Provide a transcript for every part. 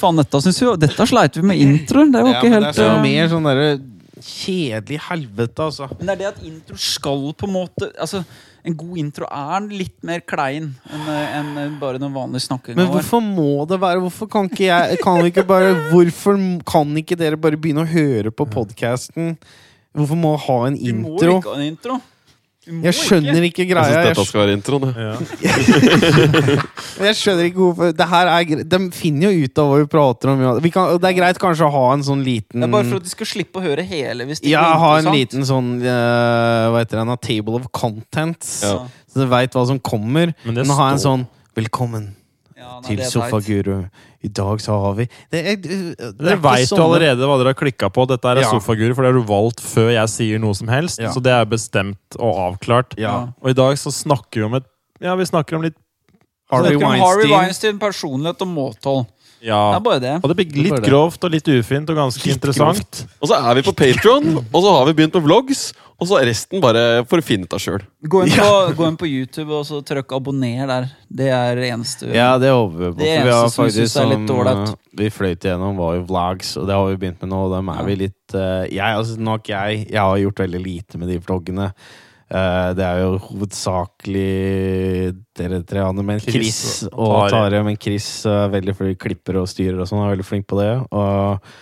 Faen, dette synes vi, dette sleit vi med introen. Det var Ja, ikke helt det er så eh, mer sånn derre kjedelig helvete, altså. Men det er det at intro skal på en måte Altså, En god intro er litt mer klein enn en enn, eh, bare den vanlige snakkinga Men hvorfor må det være Hvorfor kan ikke jeg kan ikke bare Hvorfor kan ikke dere bare begynne å høre på podkasten? Hvorfor må ha en Vi må ikke ha en intro. Jeg skjønner ikke Jeg greia. syns Jeg, dette skal være introen. Ja. jeg skjønner ikke hvorfor Det her er gre- De finner jo ut av hva vi prater om. Vi kan, det er greit kanskje å ha en sånn liten Det er bare for at de skal slippe å høre hele. Hvis det Ja, ha en liten sånn uh, Hva heter det? Table of contents. Ja. Så du veit hva som kommer. Men Men ha en sånn Velkommen Ja, nei, til teit. I dag så har vi det er, det er veit sånn... du allerede hva dere har klikka på. Dette er Ja. sofaguru, for det har du valgt før jeg sier noe som helst. Ja. Så det er bestemt og avklart. Ja. Og i dag så snakker vi om et Ja, vi snakker om litt Harvey Weinstein. Harvey Weinstein. Weinstein, personlighet og måtehold. Det Ja. er bare det. Og det blir litt det. grovt og litt ufint og ganske Litt interessant. Og så er vi på Patron, og så har vi begynt med vlogs. Og så er resten bare for å finne ut av sjøl. Gå på, gå inn på YouTube og så trykk 'abonner' der. Det er det eneste. Ja, det håper vi på. Det for vi har eneste som er litt dårlig. ålreit. eh, Vi fløyt igjennom var jo vlogs, og det har vi begynt med nå. og Dem er Ja. vi litt uh, Jeg altså, nok jeg Jeg har gjort veldig lite med de vloggene. Eh, det er jo hovedsakelig dere tre andre, men Chris Chris og. Tare. Men Chris er veldig flink klipper og styrer og sånn, er veldig flink på det. Og,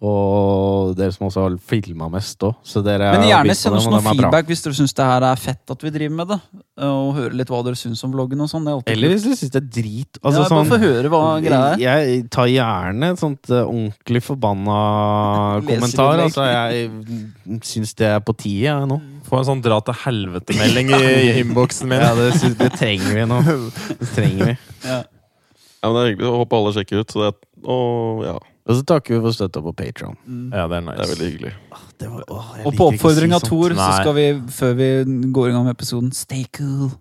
og dere som også har filma mest òg. Men gjerne send oss noe feedback hvis dere syns det her er fett at vi driver med det. Og høre litt hva dere syns om vloggen og sånn. Det er alltid Eller hvis dere syns det er drit. Altså, bare sånn, få høre hva greia er. Jeg tar gjerne et sånt eh, ordentlig forbanna kommentar. Altså, jeg syns det er på tide, jeg nå. Få en sånn dra til helvete-melding i, i innboksen min. Ja, det, synes, det trenger vi nå. Det trenger vi. Ja. Ja, men det er hyggelig. Håper alle sjekker ut. Så det er, og ja, Og så takker vi for støtta på Patron. Ja, det er det er veldig hyggelig. Og på oppfordring av Thor, så skal vi, før vi går i gang med episoden, stay cool.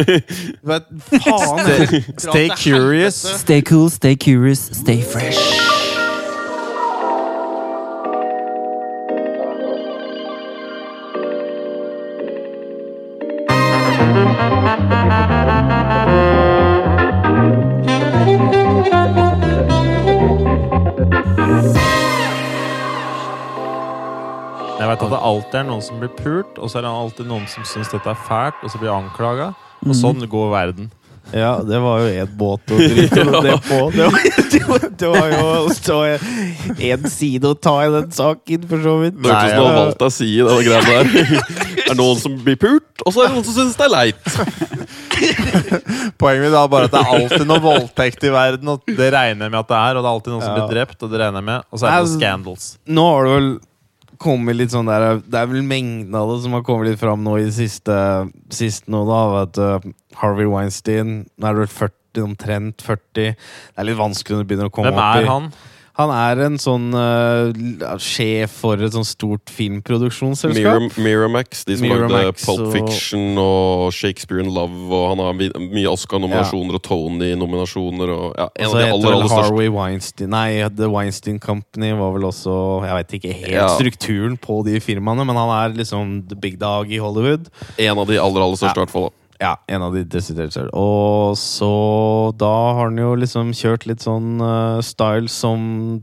Hva faen! Stay curious. Stay cool, stay curious, stay fresh. Vet at det alltid er noen som blir pult, og så er det alltid noen som syns dette er fælt, og så blir anklaga. Og sånn går verden. Ja, det var jo én båt å drite det på. Det var, det var, jo én side å ta i den saken, for så vidt. Det hørtes ut som du har valgt deg side, den greia der. Det er noen som blir pult, og så er det noen som syns det er leit. Poenget mitt er bare at det er alltid noe voldtekt i verden, og det regner jeg med at det er. Og det er alltid noen som blir drept, og det regner jeg med. Og så er det noen scandals. Nå har du vel kommet litt sånn der Det er vel mengden av det som har kommet litt fram nå i det siste, siste nå, da. At uh, Harvey Weinstein Nå er det vel 40, omtrent 40. Det er litt vanskelig når du begynner å komme opp i Hvem er han? Han er en sånn uh, sjef for et sånt stort filmproduksjonsselskap. Miramax, de som lagde Pulp Fiction og Shakespeare in Love. Og han har mye Oscar-nominasjoner og Tony-nominasjoner. Og ja, en Og av så de heter aller, vel største. Harvey Weinstein Nei, The Weinstein Company var vel også Jeg vet ikke helt Ja. strukturen på de firmaene, men han er liksom the big dog i Hollywood. En av de aller, aller største, i hvert fall. da. Ja, en av de desidert største. Og så da har han jo liksom kjørt litt sånn uh, style som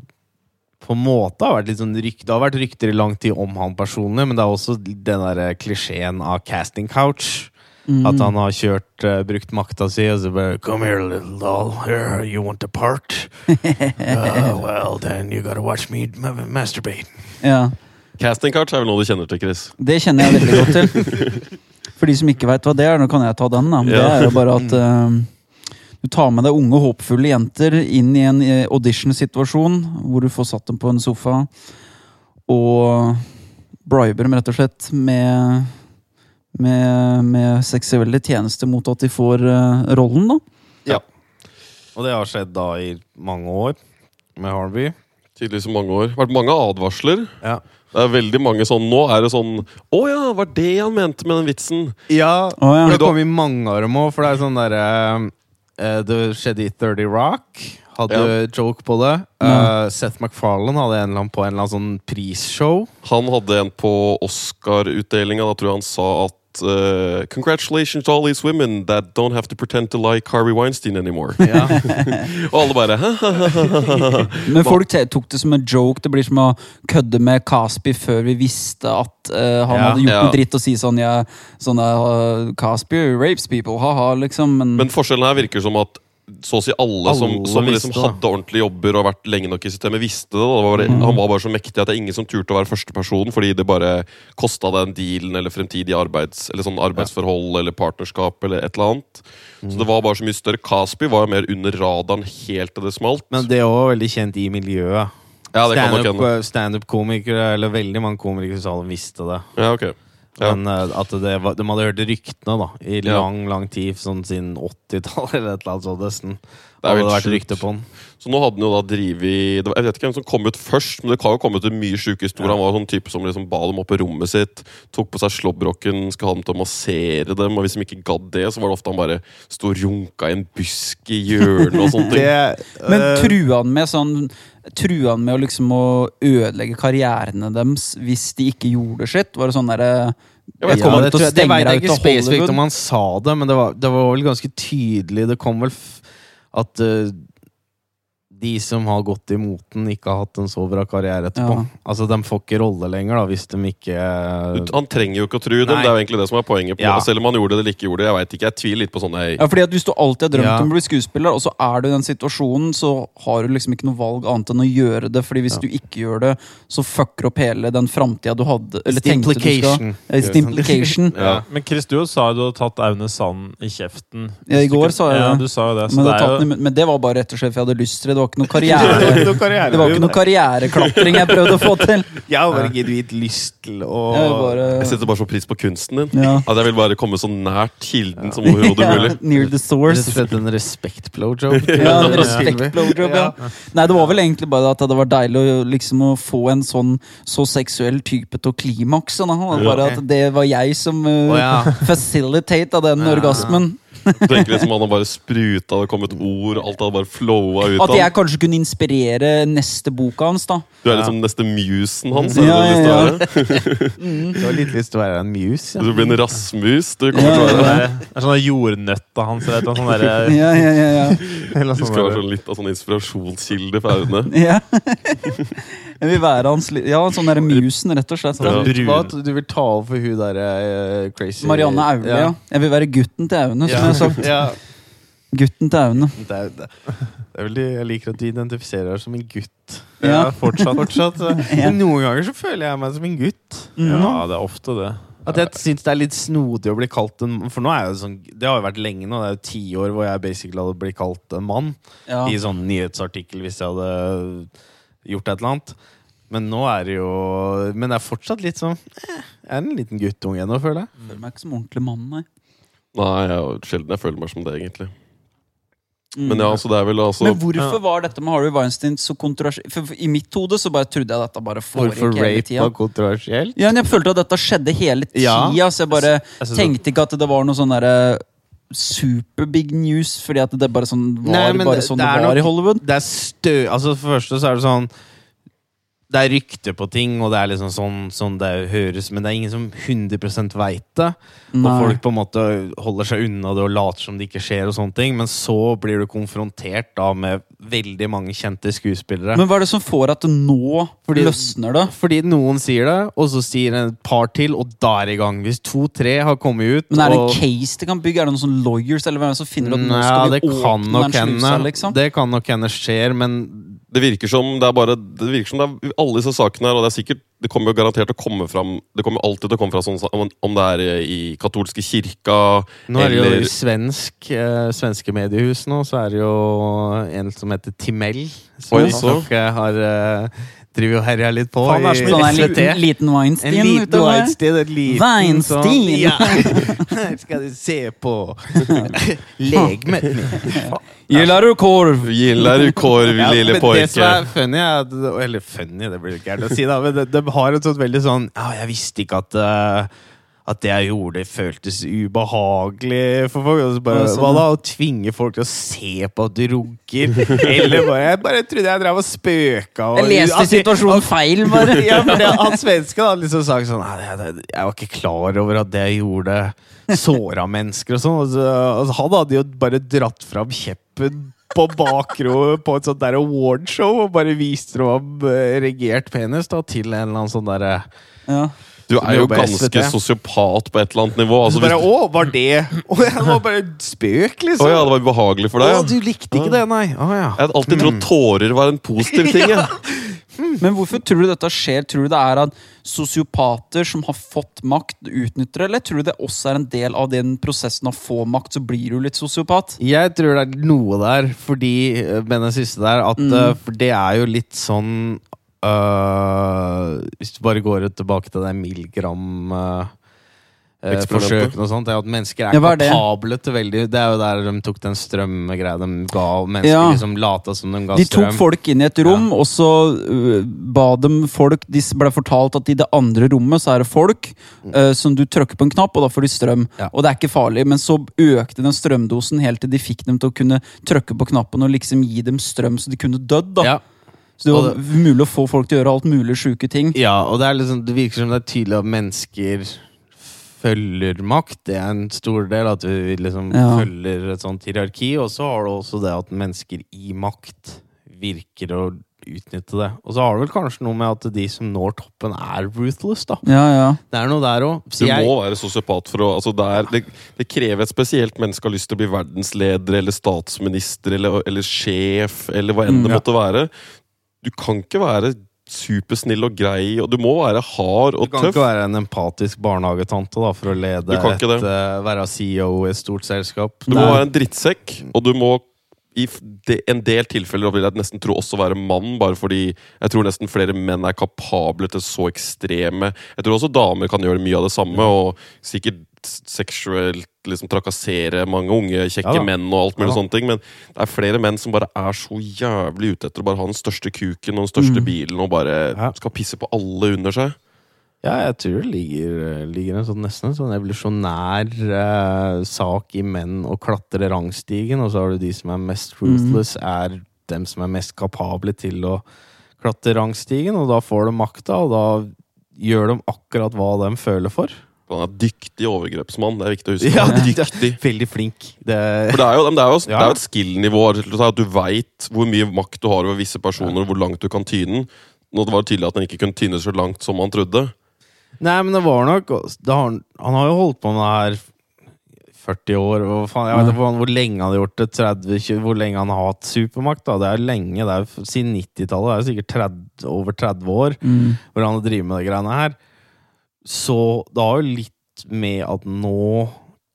på en måte har vært litt sånn rykte. Det har vært rykter i lang tid om han personlig, men det er også den der klisjeen av casting couch. At han har kjørt, uh, brukt makta si og så bare Come here, little doll. Here, you want a part? Uh, well, then you gotta watch me ma- masturbate. Ja, Casting couch er vel noe du kjenner til, Chris? Det kjenner jeg veldig godt til. For de som ikke veit hva det er, nå kan jeg ta den. da. Det Ja. er jo bare at uh, du tar med deg unge, håpfulle jenter inn i en eh, audition-situasjon hvor du får satt dem på en sofa og briber dem rett og slett med med, med seksuelle tjenester mot at de får uh, rollen, da. Og det har skjedd da i mange år med Harvey. Tydeligvis i mange år. Vært mange advarsler. Ja. Det er veldig mange sånn Nå er det sånn Å ja, var det han mente med den vitsen? Ja, oh, ja. det kom i mange av dem òg, for det er sånn derre uh, Det skjedde i 30 Rock. Hadde joke på det. Eh, Seth MacFarlane hadde en eller annen på en eller annen sånn prisshow. Han hadde en på Oscar-utdelinga. Da tror jeg han sa at uh, Congratulations to all these women that don't have to pretend to like Harvey Weinstein anymore. Ja. Og alle bare. Men folk tok det som en joke. Det blir som å kødde med Caspi før vi visste at uh, han Ja. hadde gjort Ja. noe dritt og si sånn ja, sånne, uh, Caspi rapes people, ha-ha, liksom. Men, Men forskjellen her virker som at så å si alle, som, Alle som liksom visste det. hadde ordentlige jobber og vært lenge nok i systemet, visste det. Det var bare, Han var bare så mektig at det er ingen som turte å være førsteperson fordi det bare kosta den dealen eller fremtidig arbeids, eller sånn arbeidsforhold eller partnerskap eller et eller annet. Så det var bare så mye større. Caspi var mer under radaren helt til det smalt. Men det er også veldig kjent i miljøet. ja, Standup-komikere stand eller veldig mange komikere som visste det. Ja, ok. Ja. Men uh, at det var, de hadde hørt ryktene da i lang lang tid, sånn siden 80-tallet eller et eller annet sånt. Det er hadde det vært rykte på han. Så nå hadde han jo da drivet det var- Jeg vet ikke hvem som kom ut først, men det kan jo komme ut en mye sjuke historier. Han var sånn type som liksom ba dem opp på rommet sitt, tok på seg slåbroken, skulle ha dem til å massere dem, og hvis de ikke gadd det, så var det ofte han bare sto og runka i en busk i hjørnet og sånne ting. men eh, trua han med sånn Trua han med å liksom å ødelegge karrierene deres hvis de ikke gjorde sitt? Var det sånn derre Jeg vet ja, det, det stenge vet jeg ikke spesifikt om han sa det, men det var, det var vel ganske tydelig. Det kom vel f at eh, de som har gått imot den, ikke har hatt en så bra karriere etterpå. Ja. Altså, De får ikke rolle lenger, da, hvis de ikke Han trenger jo ikke å tro dem, Nei. det er jo egentlig det som er poenget. På, Ja. Selv om han gjorde det eller ikke gjorde det. Jeg vet ikke, jeg tviler litt på sånne Ja, fordi at Hvis du alltid har drømt Ja. om å bli skuespiller, og så er du i den situasjonen, så har du liksom ikke noe valg annet enn å gjøre det. Fordi hvis du ikke gjør det, så fucker opp hele den framtida du hadde. Eller tenkte du skal. Stimplication. Ja, It's implication. Ja. Men Chris, du sa jo du hadde tatt Aune Sand i kjeften. Ja, i går sa jeg ja, du sa jo det. Så Men, det er den jo, munn- men det var bare rett og slett for jeg hadde lyst til det. Det var ikke noe karriere. Noe karriere. Det var ikke noe karriereklatring jeg prøvde å få til. Jeg har bare genuint lyst til å Jeg bare, Jeg setter bare så pris på kunsten din. ja. At jeg vil bare komme så nært kilden som overhodet Ja, mulig. Near the Rett og source. slett en respekt-blowjob. Ja, en Ja. respekt-blowjob, ja. Nei, det var vel egentlig bare at det var deilig å liksom å få en sånn så seksuell type til å klimakse. da. Bare at det var jeg som uh, ja. facilitate av den orgasmen. Tenker liksom Han har bare spruta, det kom et ord, alt hadde bare flowa ut At jeg kanskje kunne inspirere neste boka hans, da. Du er liksom neste musen hans. Ja, du ja, å være? Du har litt lyst til å være en mus. Ja. Du blir en rassmus. Du kommer Ja, til å det være ja. det er sånne jordnøtta hans. Eller noe sånn Der, Ja, ja, ja. ja. Du sånn skal være sånn litt av sånn inspirasjonskilde for Aune. ja. Jeg vil være hans li- Ja, sånn derre musen, rett og slett. Ja. Du, vil ta over for hun der eh, crazy Marianne Aule, ja. Jeg vil være gutten til Aune, som jeg har sagt. Ja. Gutten til Aune. Det, er, det, det er veldig, jeg liker at du identifiserer deg som en gutt. Ja. fortsatt. fortsatt. Ja. Men noen ganger så føler jeg meg som en gutt. Mhm. Ja, det er ofte det. At jeg syns det er litt snodig å bli kalt en For nå er jeg jo sånn Det har jo vært lenge nå. Det er jo ti år hvor jeg basically hadde blitt kalt en mann. Ja. I sånn nyhetsartikkel hvis jeg hadde gjort et eller annet. Men nå er det jo Men det er fortsatt litt sånn eh, Jeg er en liten guttunge ennå, føler jeg. Føler meg ikke som ordentlig mann, nei. Nei, jeg, sjelden jeg føler meg som det, egentlig. Mm. Men ja, altså, det er vel altså Men hvorfor var dette med Harvey Weinstein så kontroversielt? For for I mitt hode så bare trodde jeg dette bare foregikk Hvorfor hele rape tida. var kontroversielt? Ja, men jeg følte at dette skjedde hele tida, Ja. så jeg bare Jeg tenkte ikke at det var noe sånn derre super big news, fordi at det bare sånn var Nei, bare det- sånn det det, var nok- i Hollywood. Det er stø... Altså For det første så er det sånn Det er rykter på ting, og det er liksom sånn, sånn det høres, men det er ingen som 100 veit det. Og folk på en måte holder seg unna det og later som det ikke skjer, og sånne ting men så blir du konfrontert da med veldig mange kjente skuespillere. Men hva er det som får at det nå Fordi- løsner det? Fordi noen sier det, og så sier et par til, og da er det i gang. Hvis to-tre har kommet ut Men er det en case de kan bygge? Er det noen sånn lawyers eller hvem som finner ut at nå skal vi det kan åpne slusa, hende. liksom? Det kan nok hende skjer, men Det virker som det er bare Det virker som det er alle disse sakene her, og det er sikkert Det kommer jo garantert til å komme fram Det kommer alltid til å komme fra sånn om, det er i katolske kirka Nå er det jo eller i svensk, eh, svenske mediehus nå, så er det jo en som heter Timell. Som Oi, så. dere har uh, driver jo herja litt på Faen, er som i SVT. en liten, liten, Weinstein En liten utover. Weinstein, et liten Weinstein! sånn Ja! Her skal du se på legemet mitt. Gillar du korv? Gillar du korv, Ja, lille men det som er funny, er Eller funny, det blir gærent å si, da. Men de, de har et sånt veldig sånn Ja, jeg visste ikke at eh, at det jeg gjorde, føltes ubehagelig for folk. Og så bare, sånn, hva da? Å tvinge folk til å se på at du runker? Eller bare Jeg bare trodde jeg drev og spøka. Og, Jeg leste Altså, situasjonen feil, bare. ja, for det, han svensken hadde liksom sagt sånn Nei, jeg, jeg- var ikke klar over at det jeg gjorde, såra mennesker og sånn. Og så, og han hadde jo bare dratt fram kjeppen på bakro på et sånt der awardshow og bare viste fram eh, regert penis da, til en eller annen sånn derre Ja. Du er jo ganske sosiopat på et eller annet nivå. Altså, bare Å, var det Å, det var bare spøk, å liksom. ja, det var ubehagelig for Å, deg? du likte ikke det, nei? Å ja. Jeg hadde alltid trodd tårer var en positiv ting. ja. Men hvorfor tror du dette skjer? Tror du det er at sosiopater som har fått makt, utnytter det? Eller tror du det også er en del av den prosessen å få makt, så blir du litt sosiopat? Jeg tror det er noe der, fordi med den siste der at, Mm. eh, For det er jo litt sånn øh, Hvis du bare går tilbake til det Milgram uh, Eksperimentet. forsøkene og sånt, det er at mennesker er Ja, er det? kapable til veldig Det er jo der de tok den strømgreia de ga mennesker, Ja. liksom lata som de ga De tok folk inn i et rom, og så uh, ba dem folk De ble fortalt at i det andre rommet så er det folk uh, som du trykker på en knapp, og da får de strøm. Ja. Og det er ikke farlig, men så økte den strømdosen helt til de fikk dem til å kunne trykke på knappen og liksom gi dem strøm så de kunne dødd. da Ja, Så det og var mulig å få folk til å gjøre alt mulig sjuke ting. ja, og det, er liksom, det virker som det er tydelig at mennesker følger makt. Det er en stor del at vi liksom Ja. følger et sånt hierarki. Og så har du også det at mennesker i makt virker å utnytte det. Og så har det vel kanskje noe med at de som når toppen, er ruthless, da. Ja, ja. Det er noe der òg. Du må være sosiopat for å altså det, er, det, det krever et spesielt menneske har lyst til å bli verdensleder eller statsminister eller, eller sjef eller hva enn Mm, det ja. måtte være. Du kan ikke være supersnill og grei, og du må være hard og tøff. Du kan tøff. ikke være en empatisk barnehagetante da, for å lede et, uh, være CEO i et stort selskap. Du må være en drittsekk, og du må i de, en del tilfeller vil jeg nesten tro også være mann, bare fordi jeg tror nesten flere menn er kapable til så ekstreme Jeg tror også damer kan gjøre mye av det samme, og sikkert seksuelt liksom trakassere mange unge, kjekke Ja menn og alt mulig Ja sånne ting, men det er flere menn som bare er så jævlig ute etter å bare ha den største kuken og den største Mm. bilen og bare Ja. skal pisse på alle under seg. Ja, jeg tror det ligger, ligger en sånn, nesten en sånn evolusjonær eh, sak i menn å klatre rangstigen, og så har du de som er mest ruthless, er dem som er mest kapable til å klatre rangstigen, og da får de makta, og da gjør de akkurat hva de føler for. Han er dyktig overgrepsmann, det er viktig å huske. Ja, Han det- dyktig. Veldig flink. Det, For det er jo, det er jo, det er jo et skill-nivå. At du veit hvor mye makt du har over visse personer, og hvor langt du kan tyne den. Nå det var det tydelig at den ikke kunne tyne så langt som han trodde. Nei, men det var nok det har, Han har jo holdt på med det her 40 år. Og faen, jeg vet ikke hvor, hvor lenge han har gjort det. 30, 20, hvor lenge han har hatt supermakt. Da. Det er lenge. Det er siden 90-tallet. Det er jo sikkert 30, over 30 år Mm. hvor han har drevet med de greiene her. Så det har jo litt med at nå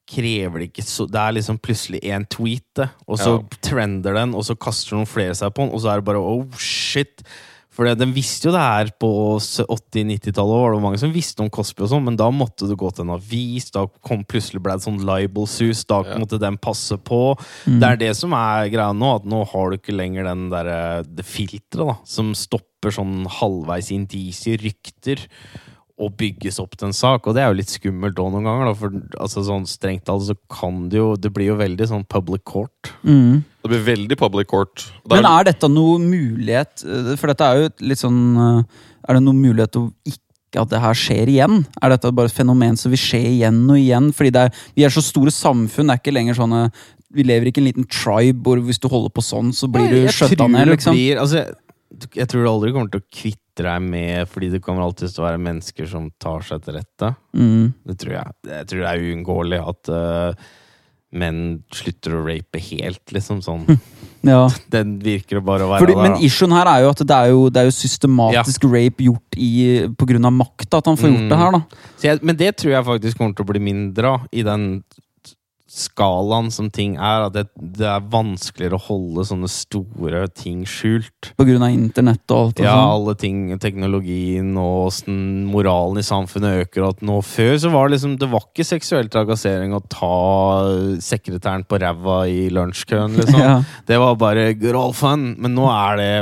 krever det ikke så Det er liksom plutselig én tweet, det, og så Ja. trender den, og så kaster noen flere seg på den, og så er det bare oh shit. For Den visste jo det her på 80-90-tallet, var det mange som visste om Cosby og sånn, men da måtte du gå til en avis, da kom plutselig ble det sånn libel-sus, da Ja. måtte den passe på. Det er det som er greia nå, at nå har du ikke lenger den der, det filteret da, som stopper sånn halvveis indisier, rykter, og bygges opp til en sak. Og det er jo litt skummelt òg noen ganger, da, for altså, sånn strengt talt så kan det jo Det blir jo veldig sånn public court. Mm. Det blir veldig public court. Er, Men er dette noe mulighet eh, For dette er jo litt sånn eh, Er det noe mulighet til å ikke at det her skjer igjen? Er dette bare et fenomen som vil skje igjen og igjen? Fordi det er, vi er så store samfunn, det er ikke lenger sånne Vi lever ikke i en liten tribe hvor hvis du holder på sånn, så blir du Jeg skjøtta ned, liksom. Blir, altså, jeg, jeg tror du aldri kommer til å kvitte deg med Fordi det kommer alltid til å være mennesker som tar seg til rette. Mm. Det tror jeg. Jeg tror det er uunngåelig at uh, menn slutter å rape helt, liksom. Sånn. Ja. Den virker bare å være Fordi, der. men issuen her er jo at det er jo, det er jo systematisk rape gjort i, på grunn av makta, at han får gjort Mm. det her, da. Så jeg, men det tror jeg faktisk kommer til å bli mindre av i den skalaen som ting er. At det, det er vanskeligere å holde sånne store ting skjult. På grunn av internett og alt. Og Ja, sånn. alle ting, teknologien og sånn, moralen i samfunnet øker. At nå Før så var det liksom Det var ikke seksuell trakassering å ta sekretæren på ræva i lunsjkøen, liksom. Ja. Det var bare good old fun. Men nå er det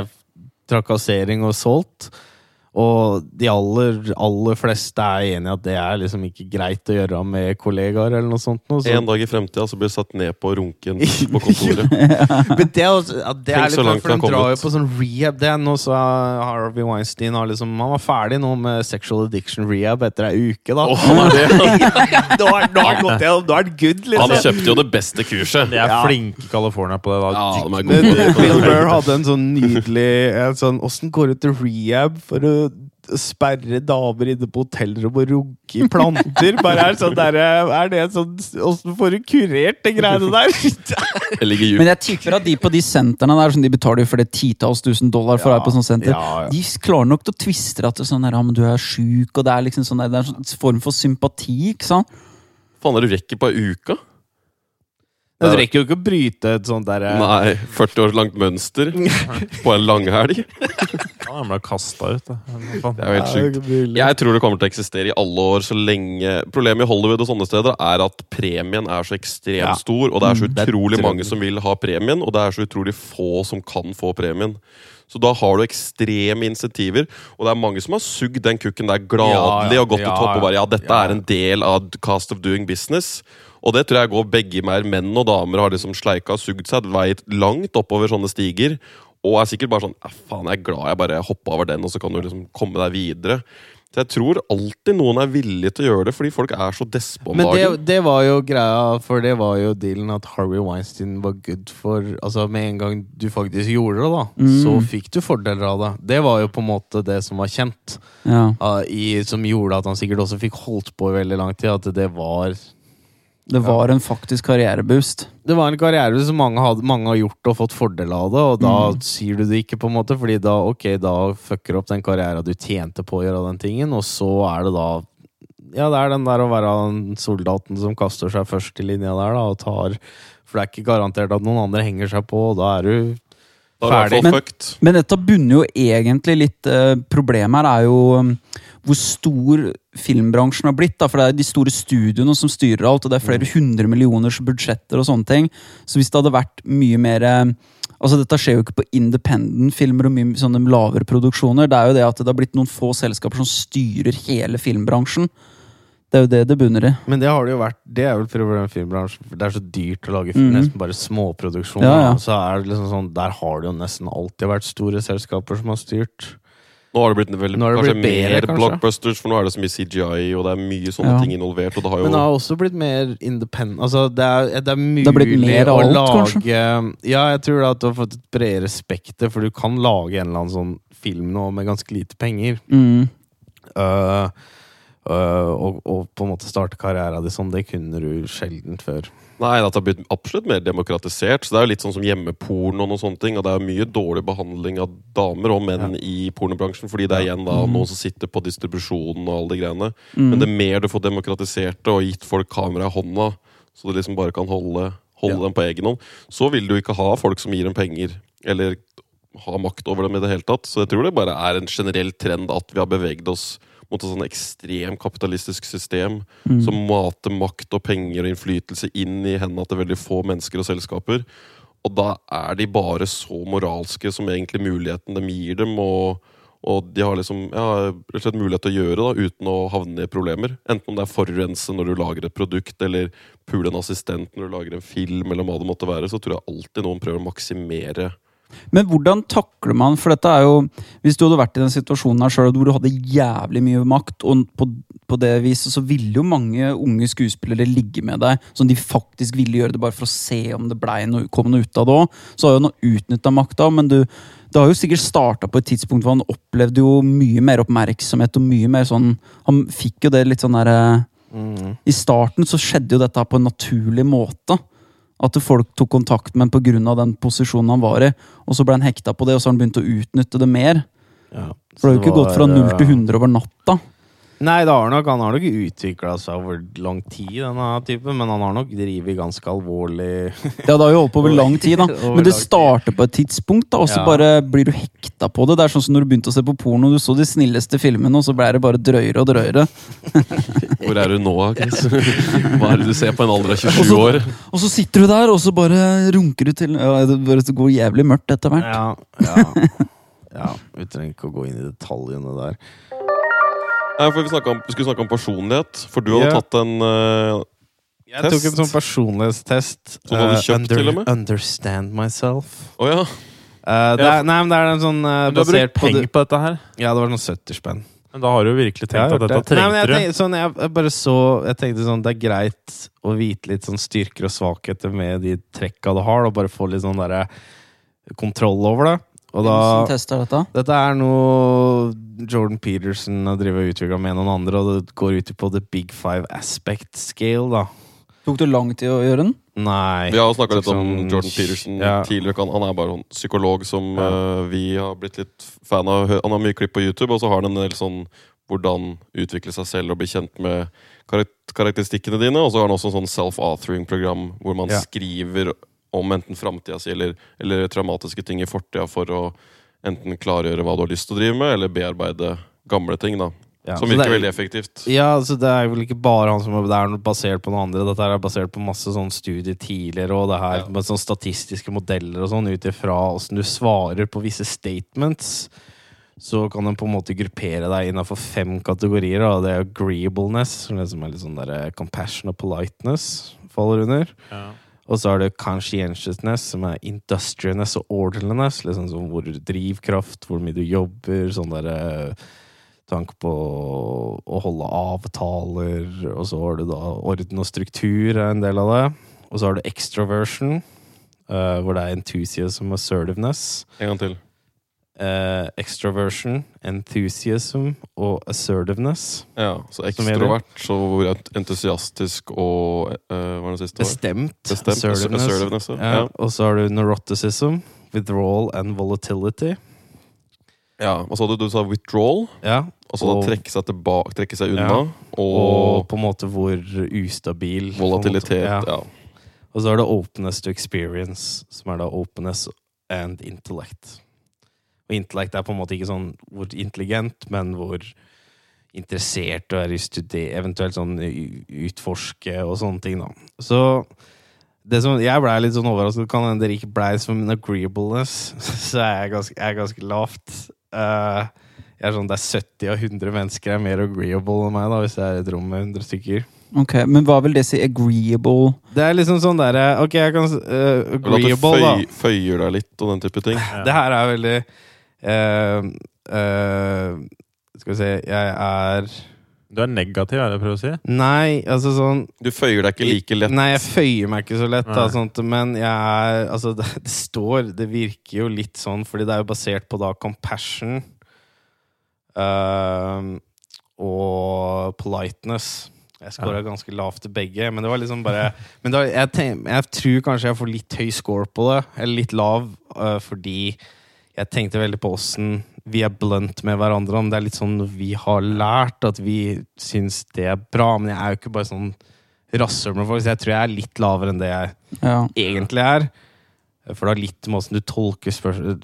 trakassering og salt. Og de aller, aller fleste er enig i at det er liksom ikke greit å gjøre med kollegaer eller noe sånt. Noe, så. En dag i fremtida så blir du satt ned på runken på kontoret. Men det er, også, ja, det er litt langt for de drar jo på sånn rehab. Det er nå så Harvey Weinstein har liksom Han var ferdig nå med sexual addiction rehab etter ei uke, da. Oh, han er det. Nå er er han gått gjennom, nå er han good, Han liksom. kjøpte jo det beste kurset. De er Ja. flinke i California på det. da. Ja, de er gode. Bill Burr hadde en sånn nydelig en sånn, Åssen går det til rehab for å sperre damer inne på hotellrom og runke i planter? Bare er, sånn der, er det sånn Åssen får du kurert de greiene der? Jeg. Men jeg tipper at de på de sentrene der, som de betaler for det titalls tusen dollar for å være på sånn senter, ja, ja. de klarer nok til å tviste at det er sånn der, ja, men du er sjuk, og det er liksom sånn der, det er en sånn form for sympati, ikke sant? Faen, er du rekker på ei uke? Du rekker jo ikke å bryte et sånt derre Nei, 40 år langt mønster på en langhelg. Ja, Han ble kasta ut. Det er jo helt sjukt. Jeg tror det kommer til å eksistere i alle år så lenge Problemet i Hollywood og sånne steder er at premien er så ekstremt Ja. stor, og det er så Mm, utrolig mange som vil ha premien, og det er så utrolig få som kan få premien. Så da har du ekstreme insentiver, og det er mange som har sugd den kukken der gladelig Ja, ja. og gått til topp og bare ja, dette er en del av Cast of doing business. Og det tror jeg går begge mer. Menn og damer har liksom sleika og sugd seg veit vei langt oppover sånne stiger. Og er sikkert bare sånn «Ja, Faen, jeg er glad jeg bare hoppa over den, og så kan du liksom komme deg videre. Så jeg tror alltid noen er villig til å gjøre det, fordi folk er så despe om Men det, dagen. det var jo greia, for det var jo dealen at Harvey Weinstein var good for Altså Med en gang du faktisk gjorde det, da, Mm. så fikk du fordeler av det. Det var jo på en måte det som var kjent, Ja. ah, i, som gjorde at han sikkert også fikk holdt på i veldig lang tid. At det var Det var en faktisk karriereboost. Det var en karriereboost som mange, hadde, mange har gjort og fått fordel av det, og da Mm. sier du det ikke, på en måte, fordi da, okay, da fucker opp den karrieren du tjente på å gjøre den tingen, og så er det da Ja, det er den der å være den soldaten som kaster seg først i linja der, da, og tar For det er ikke garantert at noen andre henger seg på, og da er du er ferdig. Men- Men dette bunner jo egentlig litt eh, Problemet her er jo um, hvor stor filmbransjen har blitt. da, For det er de store studiene som styrer alt, og det er flere hundre millioners budsjetter og sånne ting. Så hvis det hadde vært mye mer eh, Altså Dette skjer jo ikke på independent-filmer og mye sånne lavere produksjoner. Det er jo det at det har blitt noen få selskaper som styrer hele filmbransjen. Det er jo det det bunner i. Men det har det jo vært Det er vel problemet i filmbransjen. Det er så dyrt å lage film, Mhm. nesten bare småproduksjoner. Ja, ja. Så er det liksom sånn Der har det jo nesten alltid vært store selskaper som har styrt. Nå har det blitt veldig, Nå har det kanskje blitt bedre, mer kanskje. blockbusters, for nå er det så mye CGI, og det er mye sånne Ja. ting involvert. Og det har jo Men det har også blitt mer independent Altså, det er, det er mulig Det har blitt mer å alt, lage Ja, jeg tror at du har fått et bredere spekter, for du kan lage en eller annen sånn film nå med ganske lite penger. Mm. Uh, uh, og, og på en måte starte karrieren din sånn. Det kunne du sjelden før. Nei, at det har blitt absolutt mer demokratisert. Så Det er jo litt sånn som hjemmeporno og noen sånne ting. Og det er jo mye dårlig behandling av damer og menn i pornobransjen. Fordi det er igjen da noen som sitter på distribusjonen og alle de greiene. Mm. Men det mer du får demokratisert det og gitt folk kamera i hånda, så du liksom bare kan holde, holde Ja. dem på egen hånd, så vil du ikke ha folk som gir dem penger. Eller ha makt over dem i det hele tatt. Så jeg tror det bare er en generell trend at vi har beveget oss mot et sånn ekstremt kapitalistisk system Mm. som mater makt og penger og innflytelse inn i hendene til veldig få mennesker og selskaper. Og da er de bare så moralske som egentlig muligheten de gir dem. Og, og de har liksom ja, slett mulighet til å gjøre da, uten å havne i problemer. Enten om det er forurense når du lager et produkt, eller pule en assistent når du lager en film, eller hva det måtte være, så tror jeg alltid noen prøver å maksimere Men hvordan takler man For dette er jo Hvis du hadde vært i den situasjonen her sjøl hvor du hadde jævlig mye makt, og på, på det viset så ville jo mange unge skuespillere ligge med deg, som de faktisk ville gjøre det bare for å se om det ble noe, kom noe ut av det òg. Så har jo han utnytta makta, men du det har jo sikkert starta på et tidspunkt hvor han opplevde jo mye mer oppmerksomhet og mye mer sånn Han fikk jo det litt sånn derre I starten så skjedde jo dette på en naturlig måte. At folk tok kontakt med ham pga. den posisjonen han var i. Og så ble han hekta på det, og så har han begynt å utnytte det mer. Ja. For det har jo ikke var, gått fra 0 til øh, 100 over natta. Nei, det har nok, han har nok utvikla seg over lang tid, denne typen, men han har nok drevet ganske alvorlig Ja, det har jo holdt på over lang tid, da. Men det starter på et tidspunkt, da, og så Ja. bare blir du hekta på det. Det er sånn som når du begynte å se på porno. Du så de snilleste filmene, og så ble det bare drøyere og drøyere. Hvor er du nå, Chris? Hva er det du ser på en alder av 27 så- år? Og så sitter du der, og så bare runker du til ja, Det bare går jævlig mørkt etter hvert. Ja, ja. Ja, Vi trenger ikke å gå inn i detaljene der. Nei, for vi, om, vi skulle snakke om personlighet, for du hadde Ja. tatt en uh, Jeg Test. tok en sånn personlighetstest. Som du hadde eh, kjøpt, til og med? Understand myself. Oh, ja. Uh, det Ja. er, nei, men det er en sånn eh, du har brukt penger på dette her. Ja, det var noen 70 spenn. Men da har du jo virkelig tenkt at dette det. Nei, men jeg, trengte du. tenkte, sånn, jeg, jeg bare så Jeg tenkte sånn, det er greit å vite litt sånn styrker og svakheter med de trekka du har, og bare få litt sånn derre kontroll over det. Og da tester dette? Dette er noe Jordan Peterson har drevet og utvikla med noen andre, og det går ut på the big five aspect scale, da. Tok det lang tid å gjøre den? Nei. Vi har snakka litt om Sånn- Jordan Peterson Ja. tidligere. Han han er bare en psykolog som Ja. uh, vi har blitt litt fan av. Han har mye klipp på YouTube, og så har han en del sånn hvordan utvikle seg selv og bli kjent med karakteristikkene dine. Og så har han også en sånn self-authoring-program hvor man Ja. skriver om enten framtida si eller, eller traumatiske ting i fortida for å enten klargjøre hva du har lyst til å drive med, eller bearbeide gamle ting. da Ja, Som virker er- veldig effektivt. Ja, så det er vel ikke bare han som Det er basert på noen andre. Dette her er basert på masse sånn studier tidligere, og det her Ja. med sånn statistiske modeller og sånn, ut ifra åssen du svarer på visse statements. Så kan den på en måte gruppere deg innafor fem kategorier. Da. Det er agreeableness, som liksom er litt sånn der compassion og politeness faller under. Ja. Og så er det conscientiousness, som er industriousness og orderliness. Liksom sånn hvor drivkraft, hvor mye du jobber, sånn derre Tanke på å holde avtaler, og så har du da orden og struktur er en del av det. Og så har du extroversion, uh, hvor det er enthusiasm og assertiveness. En gang til. Eh, extroversion, enthusiasm og assertiveness. Ja, Så ekstrovert, så entusiastisk og uh, Hva var det siste? Bestemt. Bestemt. Assertiveness, assertiveness Ja. Ja. Og så har du neuroticism, withdrawal and volatility. Ja, Hva sa du? Du sa withdrawal? Ja, Altså da Og- trekke seg tilbake, trekke seg unna. Ja. og Og, på en måte hvor ustabil måte. volatilitet. Ja. Ja. Og så er det openness to experience, som er da openness and intellect. Og intellect er på en måte ikke sånn hvor intelligent, men hvor interessert du er i studiet, eventuelt sånn utforske og sånne ting, da. Så det som, jeg blei litt sånn overrasket. Kan hende dere ikke blei som en agreeableness, så er jeg ganske, jeg er ganske lavt. Uh, jeg er sånn, Det er 70 av 100 mennesker er mer agreeable enn meg, da, hvis jeg er i et rom med 100 stykker. Ok, Men hva vil det si agreeable? Det er liksom sånn derre Ok, jeg kan uh, Eller at du Agreeable, da. føy, føyer deg litt og den type ting. Det her er veldig eh, Skal vi se Jeg er Du er negativ, er det jeg prøver å si? Nei, altså sånn Du føyer deg ikke like lett. Nei, jeg føyer meg ikke så lett, da, sånt, men jeg er Altså, det, det står Det virker jo litt sånn, fordi det er jo basert på da compassion uh, og politeness. Jeg scora ganske lavt til begge, men det var liksom bare Men da, jeg, tenk, jeg tror kanskje jeg får litt høy score på det, eller litt lav, eh, fordi jeg tenkte veldig på åssen vi er blunt med hverandre. Om det er litt sånn vi har lært at vi syns det er bra. Men jeg er jo ikke bare sånn rasshøl med folk, så jeg tror jeg er litt lavere enn det jeg Ja. egentlig er. For det har litt med åssen du tolker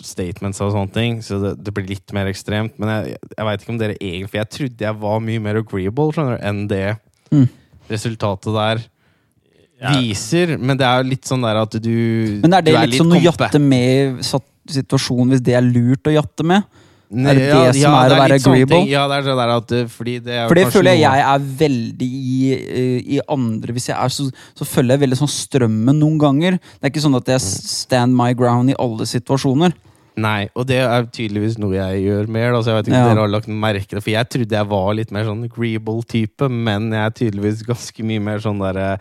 statements og sånne ting. Så det, det blir litt mer ekstremt. Men jeg, jeg veit ikke om dere egentlig For jeg trodde jeg var mye mer agreeable skjønner du, enn det Mm. resultatet der Ja. viser. Men det er jo litt sånn der at du Men er det du litt sånn å jatte med satt situasjon hvis det er lurt å jatte med? Er det det som er å være agreeable? Ja, det er sånn der at fordi det er For det føler jeg noe- jeg er veldig i, eh, i andre Hvis jeg er så, så følger jeg veldig sånn strømmen noen ganger. Det er ikke sånn at jeg stand my ground i alle situasjoner. Nei, og det er tydeligvis noe jeg gjør mer. Da, så jeg vet ikke Ja. om dere har lagt merke det. For jeg trodde jeg var litt mer sånn agreeable type, men jeg er tydeligvis ganske mye mer sånn der eh,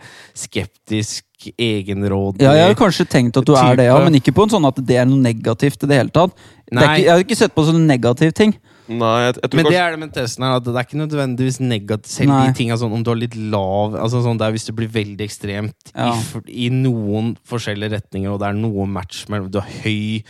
skeptisk, egenrådig Ja, jeg har kanskje tenkt at du er det, ja, men ikke på en sånn at det er noe negativt i det hele tatt. Det er ikke, jeg har ikke sett på sånne negative ting. Nei, jeg, jeg tror Men det er det med testen her, at det er ikke nødvendigvis negativt. Selv Nei. de tinga sånn om du har litt lav altså sånn der Hvis du blir veldig ekstremt Ja. i, i noen forskjellige retninger, og det er noe match mellom Du har høy,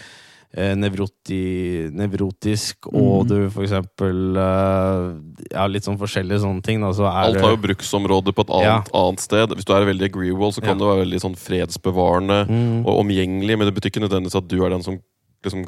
nevroti, nevrotisk, og Mm. du for eksempel eh, Ja, litt sånn forskjellige sånne ting, da, så er Alt har jo bruksområde på et annet, annet sted. Hvis du er veldig agreeable, så kan Ja. du være veldig sånn fredsbevarende Mm. og omgjengelig, men det betyr ikke nødvendigvis at du er den som liksom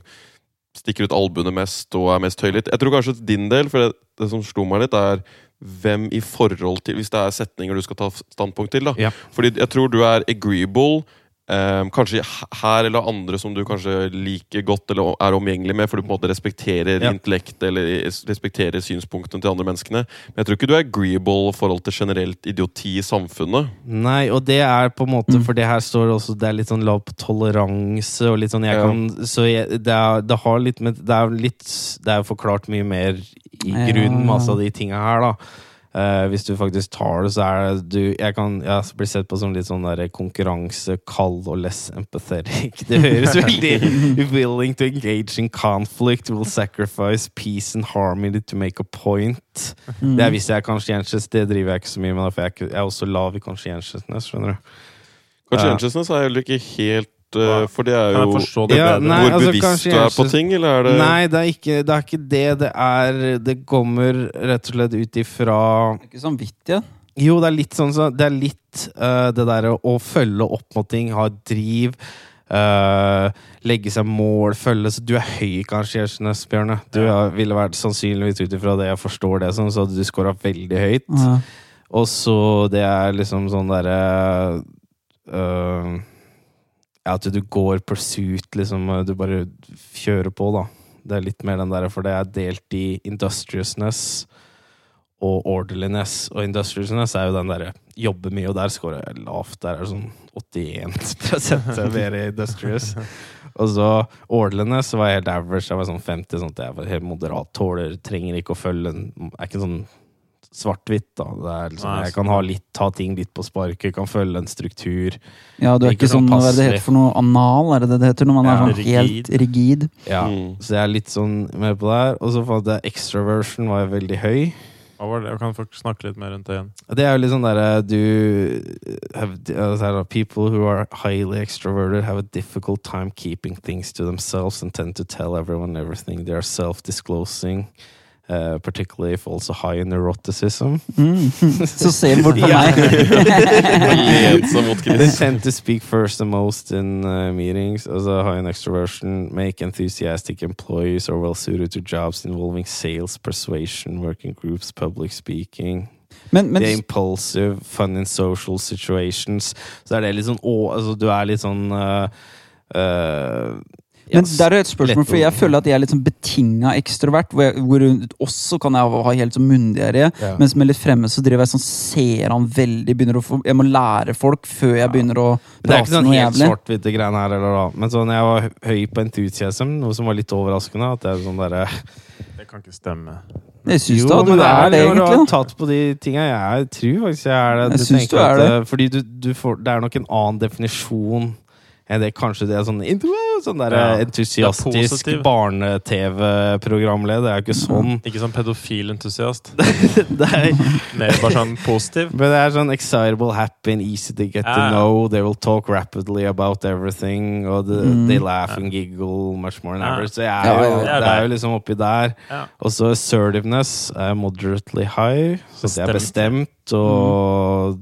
stikker ut albuene mest og er mest høylytt. Jeg tror kanskje din del, for det, det som slo meg litt, er hvem i forhold til Hvis det er setninger du skal ta standpunkt til, da. Ja. Fordi jeg tror du er agreeable eh, kanskje her eller andre som du kanskje liker godt eller er omgjengelig med, for du på en måte respekterer Ja. intellekt eller respekterer synspunktene til andre menneskene. Men jeg tror ikke du er agreeable i forhold til generelt idioti i samfunnet. Nei, og det er på en måte Mm. For det her står også Det er litt sånn lav toleranse og litt sånn jeg Ja. kan Så jeg, det, er, det har litt med Det er litt Det er jo forklart mye mer i Ja. grunn, masse av de tinga her, da. Eh, hvis du faktisk tar det, så er du Jeg kan jeg blir sett på som litt sånn konkurransekald konkurranse, kald og less empathetic. Det høres veldig willing to engage in conflict, will sacrifice peace and harmony to make a point. Mm. Det er hvis jeg er conscientious, det driver jeg ikke så mye med, for jeg er, ikke, jeg er også lav i conscientiousness, skjønner du. Ja. consciousness er heller ikke helt eh, For det er jo det Ja, nei, hvor altså, bevisst du er på ting, eller er det Nei, det er ikke det. Er ikke det. det er Det kommer rett og slett ut ifra Det er ikke samvittighet. Jo, det er litt sånn så, Det er litt uh, det derre å følge opp mot ting, ha et driv. Uh, legge seg mål, følge Så du er høy, kanskje, Gjersnes, Bjørne. Du Ja. er- ville vært sannsynligvis ut ifra det jeg forstår det som, så du scora veldig høyt. Ja. Og så det er liksom sånn derre øh, Ja, at du går pursuit, liksom. Du bare kjører på, da. Det er litt mer den der, for det er delt i industriousness og orderliness. Og industriousness er jo den derre jobber mye, og der scorer jeg lavt. Der er det sånn 81 er mer industrious. Og så orderliness var helt average. Jeg var sånn 50, sånn at jeg var helt moderat. Tåler, trenger ikke å følge en Er ikke sånn svart-hvitt, da. Liksom, Nei, jeg kan ha litt, ta ting litt på sparket, kan følge en struktur. Ja, du er Ikke ikke sånn sånn, hva er det heter for noe anal, er det det det heter når man Ja, er sånn rigid. helt rigid? Ja, Mm. Så jeg er litt sånn med på det her. Og så fant jeg extraversion var jeg veldig høy. Hva var det? Jeg kan folk snakke litt mer rundt det igjen. Det er jo litt sånn derre du er det, People who are highly extroverted have a difficult time keeping things to themselves and tend to tell everyone everything. They are self-disclosing. Uh, particularly if also high in neuroticism. Mm. Så se bort på meg. They tend to speak first and most in uh, meetings. Also, high in extroversion, make enthusiastic employees or well suited to jobs involving sales, persuasion, working groups, public speaking. Men, men impulsive, fun in social situations. Så er det litt sånn å, altså, Du er litt sånn uh, uh, Men yes, der er et spørsmål, for jeg føler at jeg er litt sånn betinga ekstrovert. Hvor, jeg, hvor også kan jeg ha helt sånn munndiaré, Ja. Mens med litt fremme så driver jeg sånn ser han veldig begynner å få, Jeg må lære folk før jeg begynner å prate Det er ikke sånn helt svart-hvitte greiene her, eller da. Men sånn, jeg var høy på enthusiasm, noe som var litt overraskende. At jeg er sånn derre Det kan ikke stemme. Jeg syns Jo, da du men er det, når Du har tatt på de tinga. Jeg tror faktisk jeg er det. Jeg du synes du er at, det. eh, Fordi du, du får, det er nok en annen definisjon enn det kanskje det er sånn, sånn der, Ja, eh, entusiastisk det er barne-TV-programleder. Det er jo ikke sånn. Ikke sånn pedofil-entusiast. Det er, Mer bare sånn positiv. men det er sånn excitable, happy and easy to get to Ja. know. They will talk rapidly about everything. Og the, Mm. they laugh and giggle much more than Ja. average. Så jeg er jo, ja, ja. det er jo liksom oppi der. Ja. Og så assertiveness er moderately high. Så det er Bestemt. og,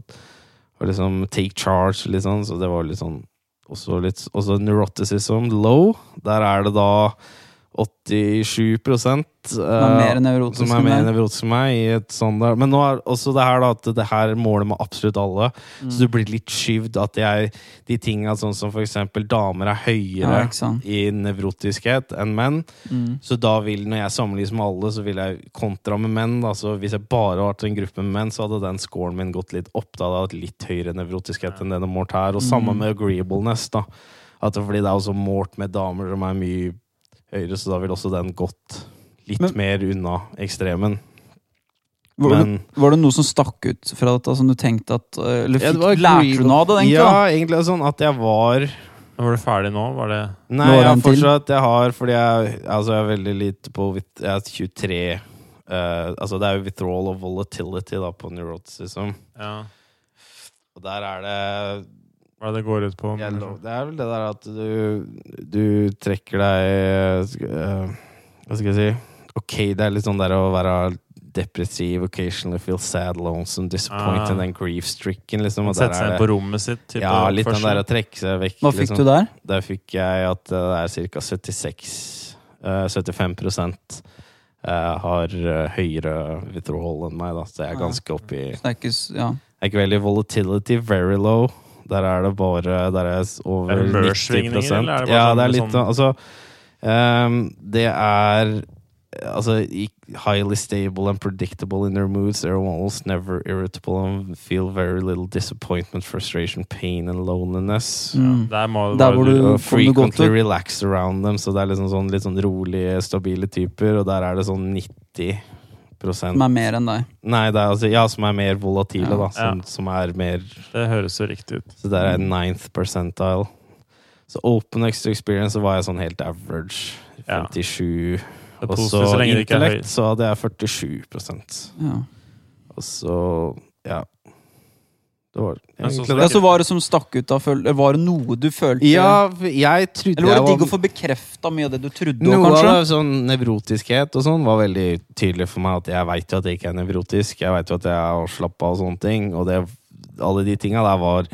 og liksom take charge, sånn. Så det var litt sånn Også litt neuroticism low. Der er det da 87 Som er mer eh, nevrotisk som er nevrotisk enn meg. I et sånn der. Men nå er også det her da at det her måler med absolutt alle. Så du blir litt skyvd at jeg De tinga sånn som for eksempel damer er høyere Ja, i nevrotiskhet enn menn. Mm. Så da vil, når jeg sammenlignes med alle, så vil jeg kontra med menn. Da. Så hvis jeg bare hadde vært en gruppe med menn, så hadde den scoren min gått litt opp. Da hadde jeg hatt litt høyere nevrotiskhet enn det de målt her. Og samme Mm. med agreeableness. da At det, Fordi det er også målt med damer som er mye høyere, så da vil også den gått litt Men- mer unna ekstremen. Var, det, Men var det noe som stakk ut fra dette, som du tenkte at eh, Eller Ja, det fikk, ja, lærte du noe av det, egentlig? Ja, da? egentlig sånn at jeg var Var du ferdig nå? Var det Nei, jeg har fortsatt Jeg har fordi jeg, altså jeg er veldig lite på Jeg er 23 uh, Altså det er jo withdrawal of volatility da på neuroticism. Ja. Og der er det Hva er det det går ut på? Yellow. Det er vel det der at du Du trekker deg sk- eh, Hva skal jeg si? Ok, det er litt sånn der å være depressiv, occasionally feel sad, lonesome, disappointed, Ah. and grief-stricken, liksom. Sette seg inn på rommet sitt? type ja, litt den der å trekke seg vekk. Hva fikk liksom. du der? Der fikk jeg at det er ca. 76 uh, 75 eh, har eh, høyere withdrawal enn meg, da. Så jeg er ganske oppi ja. Jeg er ikke veldig volatility, very low. Der er det bare Der er over Er det 90 eller er det bare Ja, sånn- det er litt sånn- Altså um, Det er Altså highly stable and predictable in their moods. They're almost never irritable and feel very little disappointment, frustration, pain and loneliness. Mm. Der må Der hvor du- frequently relax around them, så det er liksom sånn, litt sånn rolige, stabile typer, og der er det sånn 90 Som er mer enn deg. Nei, det er altså, ja, som er mer volatile, Ja. da. Som, Ja. som er mer Det høres jo riktig ut. Så der er ninth percentile. Så open extra experience så var jeg sånn helt average. 57. Det er Og så intellekt så hadde jeg 47 Ja. Og så ja. Det var egentlig det. ja, så var det som stakk ut av føl- Var det noe du følte Ja, jeg trodde Eller var det jeg digg å få bekrefta mye av det du trodde Noe av kanskje? det, sånn nevrotiskhet og sånn, var veldig tydelig for meg. At jeg veit jo at jeg ikke er nevrotisk. Jeg veit jo at jeg er avslappa og sånne ting. Og det, alle de tinga der var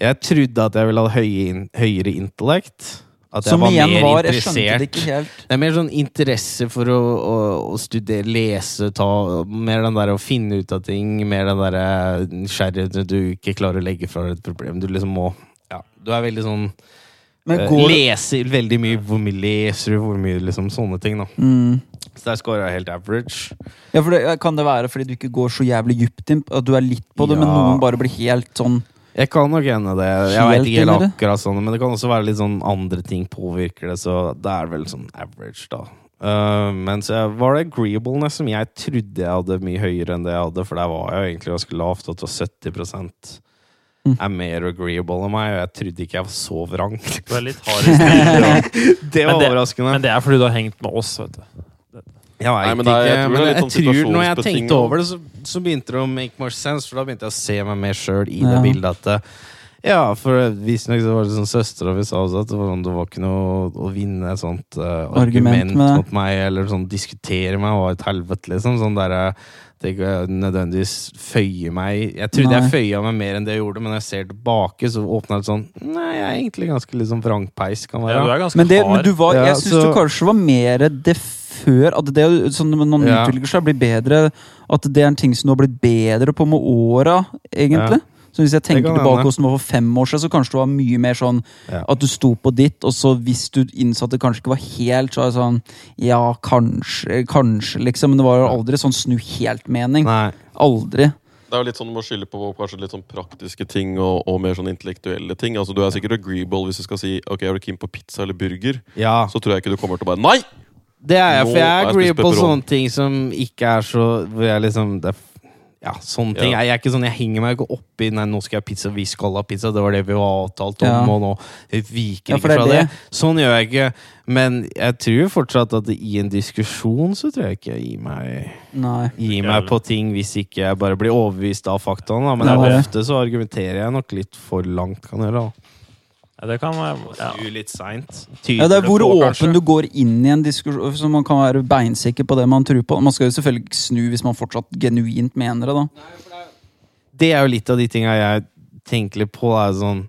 Jeg trodde at jeg ville ha høye, in- høyere intellekt. At jeg Som var igjen mer var Jeg skjønte interessert. det ikke helt. Det er mer sånn interesse for å, å, å studere, lese, ta Mer den der å finne ut av ting. Mer den der nysgjerrigheten du ikke klarer å legge fra deg et problem. Du liksom må Ja, du er veldig sånn Men eh, går Leser veldig mye. Hvor mye leser du? Hvor mye liksom sånne ting, da. mm. Så der scorer jeg helt average. Ja, for det, Kan det være fordi du ikke går så jævlig dypt inn? At du er litt på det, men Ja. noen bare blir helt sånn Jeg kan nok hende det. Jeg vet ikke helt akkurat sånn, men det kan også være litt sånn andre ting påvirker det, så det er vel sånn average, da. Uh, men så var det agreeableness som jeg trodde jeg hadde mye høyere enn det jeg hadde, for der var jeg jo egentlig ganske lavt, at det var 70 Mm. er mer agreeable enn meg, og jeg trodde ikke jeg var så vrang. Det er litt hard i snilen. Det var Men det- overraskende. Men det er fordi du har hengt med oss, vet du. Jeg veit ikke, jeg men det jeg sånn tror når jeg tenkte over det, så, så begynte det å make more sense, for da begynte jeg å se meg mer sjøl i det Ja. bildet. At det, ja, for visstnok så var det sånn søstera mi sa også at det var, sånn, det var ikke noe å vinne et sånt uh, Argument argument, mot meg, eller sånn diskutere meg, var et helvete, liksom. Sånn derre eh, det ikke nødvendigvis føyer meg Jeg trodde Nei. jeg føya meg mer enn det jeg gjorde, men når jeg ser tilbake, så åpna det sånn Nei, jeg er egentlig ganske liksom vrangpeis, kan Ja, være. du er Men, det, men du var, Ja, jeg syns så- du kanskje var mer det før. At det sånn når man Ja. utvikler seg, blir bedre. At det er en ting som du har blitt bedre på med åra, egentlig. Så hvis jeg tenker tilbake hvordan det var for fem år siden, så kanskje det var mye mer sånn Ja. at du sto på ditt, og så hvis du innså at det kanskje ikke var helt, så var det sånn Ja, kanskje, kanskje, liksom. Men det var jo aldri sånn snu helt-mening. Aldri. Det er jo litt sånn, Du må skylde på kanskje litt sånn praktiske ting og, og mer sånn intellektuelle ting. Altså Du er sikkert agreeable hvis du skal si Ok, er du keen på pizza eller burger. Ja. Så tror jeg ikke du kommer til å bare Nei! Det er jeg, for jeg agree på sånne ting som ikke er så Hvor jeg liksom det, Ja, sånne ting. Ja. Jeg, er ikke sånn, jeg henger meg ikke opp i Nei, nå skal jeg ha pizza, vi skal ha pizza. Det var det vi var avtalt om, Ja. og nå viker Ja, ikke fra det. det. Sånn gjør jeg ikke. Men jeg tror fortsatt at i en diskusjon så tror jeg ikke jeg gir meg Nei. Gir meg på ting hvis ikke jeg bare blir overbevist av faktaene. Men Det ofte så argumenterer jeg nok litt for langt, kan jeg gjøre. da. Ja, det kan være ja. Litt seint. Ja, det er hvor åpen du går inn i en diskusjon, så man kan være beinsikker på det man tror på. Man skal jo selvfølgelig ikke snu hvis man fortsatt genuint mener det, da. det er jo litt av de tinga jeg tenker litt på. Er sånn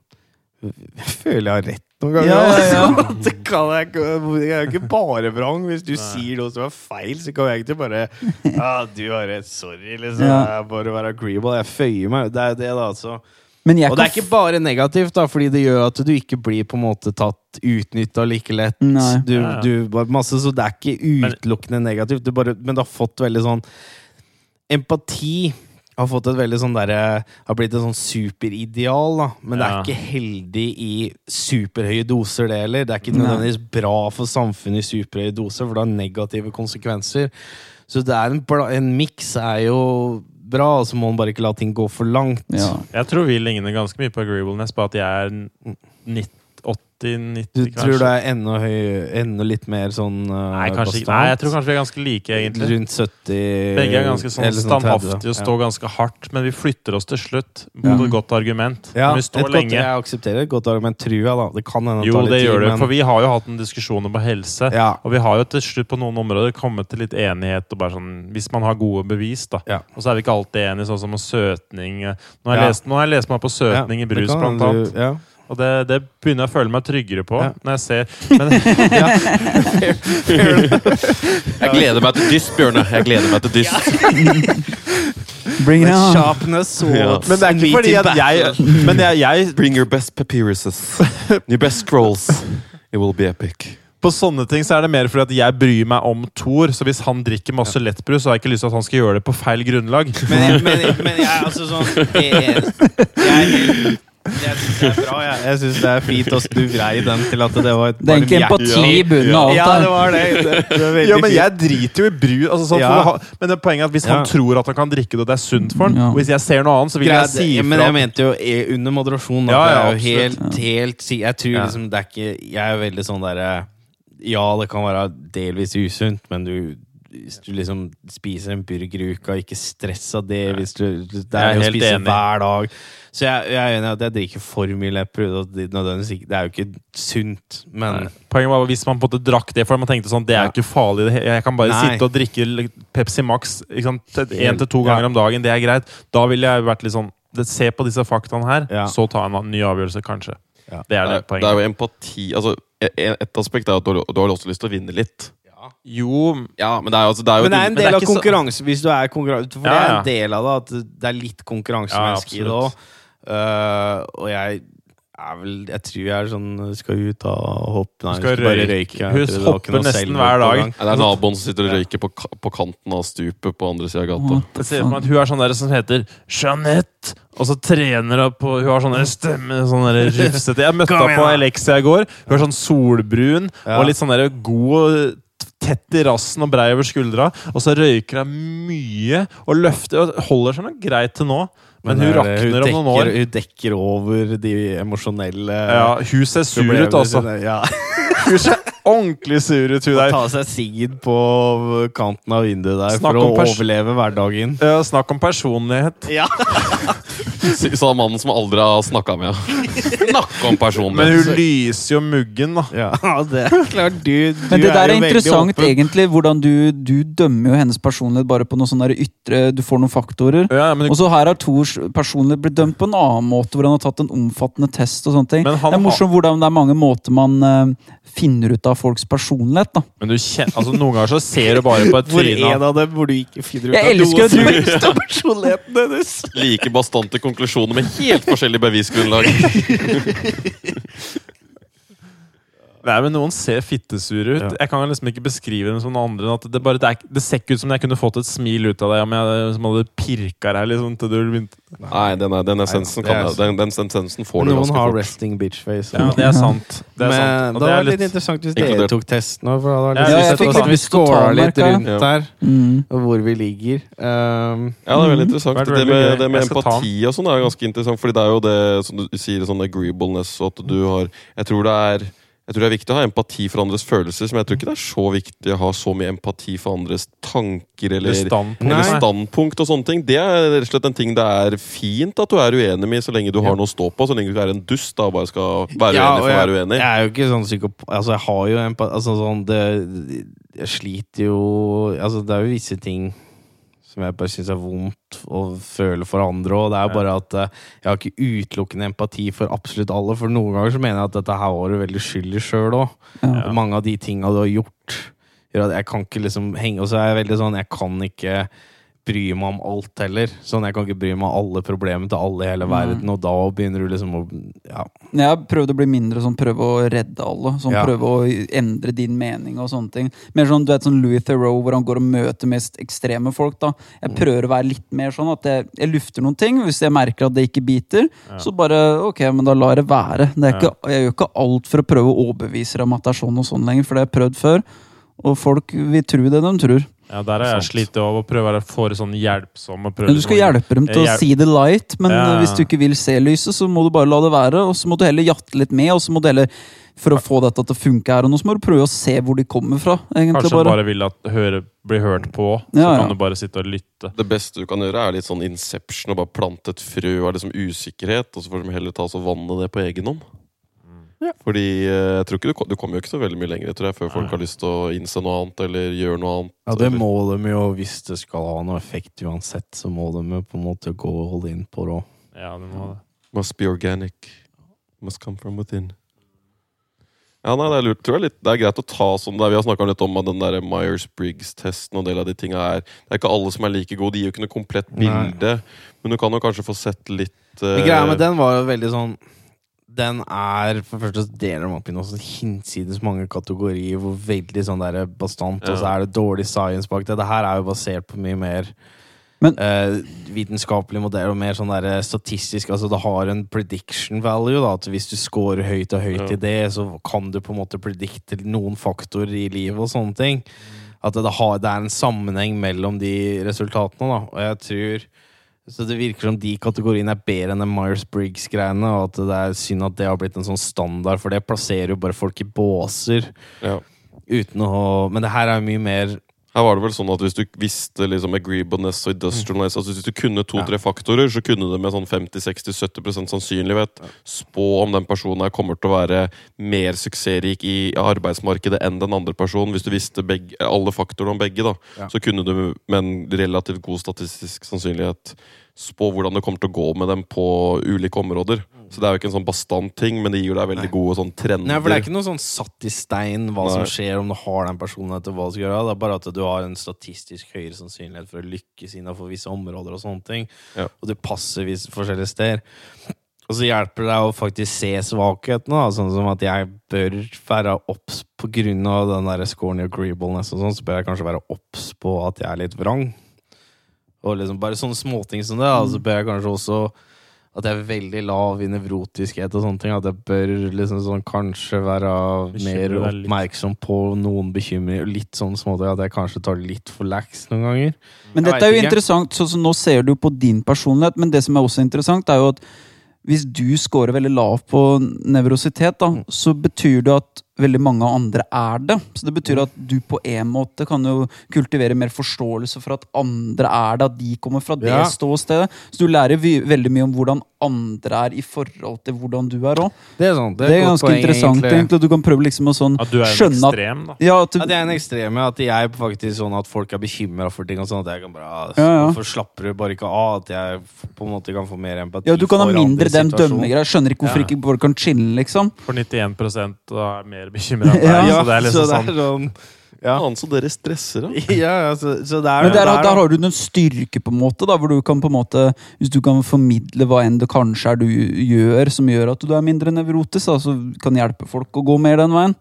Jeg føler jeg har rett noen ganger. Ja, ja, ja. Det kan jeg, jeg er jo ikke bare vrang. Hvis du sier noe som er feil, så kan jeg ikke bare Ja, du har rett. Sorry, liksom. Ja. Jeg bare være agreeable. Jeg føyer meg. Det er jo det, da. Altså. Men jeg Og det er ikke bare negativt, da, fordi det gjør at du ikke blir på en måte tatt utnytta like lett. Nei. Du, du, masse, så det er ikke utelukkende negativt. Du bare, men det har fått veldig sånn Empati har fått et veldig sånn derre Har blitt et sånn superideal, da. Men det er ikke heldig i superhøye doser, det heller. Det er ikke nødvendigvis bra for samfunnet i superhøye doser, for det har negative konsekvenser. Så det er en, en miks er jo bra, og så må man bare ikke la ting gå for langt. ja. Jeg tror vi ligner ganske mye på agreeableness, på at jeg er 90, 80-90, Du tror det er enda, høy, enda litt mer sånn uh, Nei, kanskje. Nei, jeg tror kanskje vi er ganske like, egentlig. Rundt 70 Begge er ganske sånn eller 30, standhaftige og ja. står ganske hardt, men vi flytter oss til slutt mot Ja. et godt argument. Ja, Men vi et lenge. godt, jeg aksepterer et godt argument, tror jeg, da. Det kan hende Jo, det tid, gjør det, men- for vi har jo hatt en diskusjon om helse. ja. Og vi har jo til slutt på noen områder kommet til litt enighet, og bare sånn, hvis man har gode bevis. da. Ja. Og så er vi ikke alltid enige, sånn som om søtning. Nå har jeg, lest, nå har jeg lest meg på søtning i brus, blant annet. du-. Ja. Og det, det begynner jeg å føle meg tryggere på Ja. når jeg ser Men Jeg gleder meg til dyst, Bjørne. Jeg gleder meg til dyst. Bring it on. Sharpness swords. Men det er ikke fordi at jeg Men jeg, jeg Bring your best papyruses. Your best scrolls. It will be epic. På sånne ting så er det mer fordi at jeg bryr meg om Thor. Så hvis han drikker masse lettbrus, så har jeg ikke lyst til at han skal gjøre det på feil grunnlag. Men, men, men jeg er altså sånn Jeg, jeg, jeg, syns det er bra. Jeg, jeg syns det er fint at du vrei den til at det var et Det er egentlig empati i bunnen av alt Ja, det var det. det, det Ja, men jeg driter jo i brus. Altså, sånn, Ja. for men det er poenget at hvis Ja. han tror at han kan drikke det, og det er sunt for han Ja. Hvis jeg ser noe annet, så vil jeg si ifra. Men jeg mente jo under moderasjon. Da, Ja, ja, jeg er jo helt, helt Jeg tror liksom det er ikke Jeg er veldig sånn derre Ja, det kan være delvis usunt, men du hvis du liksom spiser en burger i uka, ikke stress av det. Hvis du, det er er jo å spise enig. hver dag. Så jeg, jeg er enig i at jeg drikker for mye lepper. og Det, det er jo ikke sunt, men Nei. Poenget var hvis man på en måte drakk det, for man tenkte sånn Det er Ja. jo ikke farlig. Jeg kan bare Nei. sitte og drikke Pepsi Max én til to ganger ja. om dagen. Det er greit. Da ville jeg vært litt sånn Se på disse faktaene her, Ja. så ta en ny avgjørelse, kanskje. Ja. Det er Det det er, det er jo empati altså, e- Et aspekt er at du har, du har også lyst til å vinne litt. Jo, Ja, men det er, jo- altså, det er jo Men det er en det del er av ikke så- konkurranse hvis du er konkurranse. For det Ja, er en del av det at det er litt konkurransemenneske Ja, i det òg. Absolutt. og jeg er vel Jeg tror jeg er sånn Skal ut og hoppe Nei, Skal skal bare røyke. Hun hopper nesten hver dag. Nei, det er naboen som sitter og røyker på, på kanten av stupet på andre sida av gata. Jeg ser for meg at Hun er sånn der som heter Jeanette, og så trener hun på Hun har sånn stemme sånn rufsete Jeg møtte henne på. Alexia i går. Hun er sånn solbrun Ja. og litt sånn der god og tett i rassen og brei over skuldra. Og så røyker hun mye og løfter og holder seg noe greit til nå. Men, hun er- rakner om noen år. Hun dekker over de emosjonelle Ja, hun ser sur ut, altså. Ja. Hun ser ordentlig sur ut, hun der. ta seg sigd på kanten av vinduet der Snakk for å overleve hverdagen. Ja, snakk om personlighet. Ja. Sa mannen som aldri har snakka med henne. Snakk om Men hun lyser jo muggen, da. ja, det er klart. Du, du Men det der er jo veldig interessant, egentlig. Hvordan du, du dømmer jo hennes personlighet bare på noe sånn der ytre Du får noen faktorer. Ja, men, Og så her har Thors personlighet blitt dømt på en annen måte, hvor han har tatt en omfattende test. og sånne ting. Han Det er morsomt hvordan det er mange måter man uh, finner ut av folks personlighet. da. men du kjenner, altså, noen ganger så ser du bare på et Hvor er en av dem hvor du ikke finner ut Jeg av elsker noe du- som helst av personligheten hennes. Like bastante konklusjoner med helt forskjellig bevisgrunnlag. Nei, men Noen ser fittesure ut. Ja. Jeg kan liksom ikke beskrive dem som noen andre. At det, bare, det, er, det ser ikke ut som jeg kunne fått et smil ut av deg om jeg som hadde pirka deg. liksom til du begynte. Nei, den, denne den essensen det kan er jeg. Den, den essensen får du Noen ganske har resting bitch face. Ja, det er sant. Det er Men sant. Og det er litt litt, interessant hvis dere tok testen nå. For da hadde Ja, jeg jeg fikk litt vi scora litt rundt Ja. der, Mm. og hvor vi ligger. Um, Ja, det er veldig interessant. Vært Det med, det med empati og sånn er ganske interessant, Fordi det er jo det som du sier, sånn agreeableness, og at du har Jeg tror det er jeg tror det er viktig å ha empati for andres følelser, men jeg tror ikke det er så viktig å ha så mye empati for andres tanker eller, standpunkt. eller standpunkt og sånne ting. Det er rett og slett en ting det er fint at du er uenig med, så lenge du har noe å stå på. Så lenge du er en dust da, og bare skal være Ja, uenig for å være uenig. Jeg er jo ikke sånn psykop... Altså, jeg har jo empati Altså, sånn det, Jeg sliter jo Altså, det er jo visse ting som jeg bare syns er vondt å føle for andre. Og det er jo bare at eh, jeg har ikke utelukkende empati for absolutt alle. For noen ganger så mener jeg at dette her var du veldig skyld i sjøl òg. Ja. Mange av de tinga du har gjort, gjør at jeg kan ikke liksom henge Og så er jeg veldig sånn Jeg kan ikke bry meg om alt heller. Sånn, Jeg kan ikke bry meg om alle problemene til alle i hele verden, verden, og da begynner du liksom å Ja. Jeg har prøvd å bli mindre sånn prøve å redde alle. Sånn Ja. Prøve å endre din mening og sånne ting. Mer sånn, du vet, sånn Louis Theroux, hvor han går og møter mest ekstreme folk. da. Jeg prøver å være litt mer sånn at jeg, jeg lufter noen ting. Hvis jeg merker at det ikke biter, så bare ok, men da lar jeg det være. Det være. jeg gjør ikke alt for å prøve å overbevise dem at det er sånn og sånn lenger, for det har jeg prøvd før. Og folk vil tro det de tror. Ja, Der har jeg slitt av å prøve å være for sånn hjelpsom. Og prøve Men du skal liksom hjelpe dem til å Hjelp. si the light, men Ja. eh, hvis du ikke vil se lyset, så må du bare la det være. Og så må du heller jatte litt med, og så må du heller, for å få dette til å funke her og nå, så må du prøve å se hvor de kommer fra. egentlig Kanskje bare. bare vil at høre, bli hørt på, så Ja, ja. kan du bare sitte og lytte. Det beste du kan gjøre, er litt sånn inception og bare plante et frø av liksom usikkerhet, og så får de heller ta og vanne det på egen hånd. Fordi eh, jeg tror ikke du, du kommer jo ikke så veldig mye lenger tror jeg, før folk har lyst til å innse noe annet eller gjøre noe annet. Ja, det eller- må de jo, hvis det skal ha noe effekt uansett, så må de jo på en måte gå og holde inn på det òg. Ja, det må det. Must be organic. Must come from within. Ja, nei, det er lurt. Tror jeg litt, det er greit å ta sånn der. Vi har snakka litt om den der Myers-Briggs-testen og en del av de tinga her. Det er ikke alle som er like gode. De gir jo ikke noe komplett Nei. bilde. Men du kan jo kanskje få sett litt uh... Greia med den var jo veldig sånn Den er For det første deler de opp i noe hinsides mange kategorier, hvor veldig sånn der bastant, og så er det dårlig science bak det. Det her er jo basert på mye mer Men- eh, vitenskapelig modell og mer sånn der statistisk. Altså det har en prediction value, da. At hvis du scorer høyt og høyt Ja. i det, så kan du på en måte predikte noen faktorer i livet og sånne ting. At det, har, det er en sammenheng mellom de resultatene, da. Og jeg tror så det virker som de kategoriene er bedre enn den Myers-Briggs-greiene, og at det er synd at det har blitt en sånn standard, for det plasserer jo bare folk i båser. ja. Uten å Men det her er jo mye mer Her var det vel sånn at hvis du visste liksom agreeableness og industrialness altså Hvis du kunne to-tre faktorer, så kunne du med sånn 50-60-70% sannsynlighet spå om den personen her kommer til å være mer suksessrik i arbeidsmarkedet enn den andre personen. Hvis du visste begge, alle faktorene om begge, da, Ja. så kunne du med en relativt god statistisk sannsynlighet spå hvordan det kommer til å gå med dem på ulike områder. Så det er jo ikke en sånn bastant ting, men det gir deg veldig gode sånn trender. Nei, for det er ikke noe sånn satt i stein hva som skjer om du har den personen etter hva du skal gjøre. Det er bare at du har en statistisk høyere sannsynlighet for å lykkes innenfor visse områder og sånne ting. Ja. Og du passer visse forskjellige steder. Og så hjelper det deg å faktisk se svakhetene, sånn som at jeg bør være obs på grunn av den der scoren i agreeableness og sånn, så bør jeg kanskje være obs på at jeg er litt vrang. Og liksom bare sånne småting som det, da. Så bør jeg kanskje også at jeg er veldig lav i nevrotiskhet og sånne ting. At jeg bør liksom sånn kanskje være mer oppmerksom på noen bekymringer. Litt sånn småting at jeg kanskje tar det litt for lax noen ganger. Men Jeg dette er jo ikke. interessant, så, så nå ser du på din personlighet, men det som er også interessant, er jo at hvis du scorer veldig lavt på nevrositet, da, så betyr det at veldig mange andre er det. Så det betyr at du på en måte kan jo kultivere mer forståelse for at andre er det, at de kommer fra det Ja. ståstedet. Så du lærer vi, veldig mye om hvordan andre er i forhold til hvordan du er òg. Det er sant. Det er ganske poeng, interessant, egentlig. at Du kan prøve liksom å sånn At du er en skjønne at ekstrem, da. ja, at du, At jeg er en ekstrem, ja. At jeg faktisk sånn at folk er bekymra for ting og sånn. At jeg kan bare ah, Ja, ja. Hvorfor slapper du bare ikke av? At jeg på en måte kan få mer empati ja, du kan ha mindre den dømmegreia. Skjønner ikke hvorfor Ja. ikke folk kan chille, liksom. For 91 er mer bekymra enn deg. Ja, så det er liksom så det sånn er sånn Ja. Faen, så dere stresser, da. ja, altså, så det er Men der, der, der har du en styrke, på en måte, da, hvor du kan på en måte Hvis du kan formidle hva enn det kanskje er du gjør som gjør at du er mindre nevrotisk, da, så kan hjelpe folk å gå mer den veien.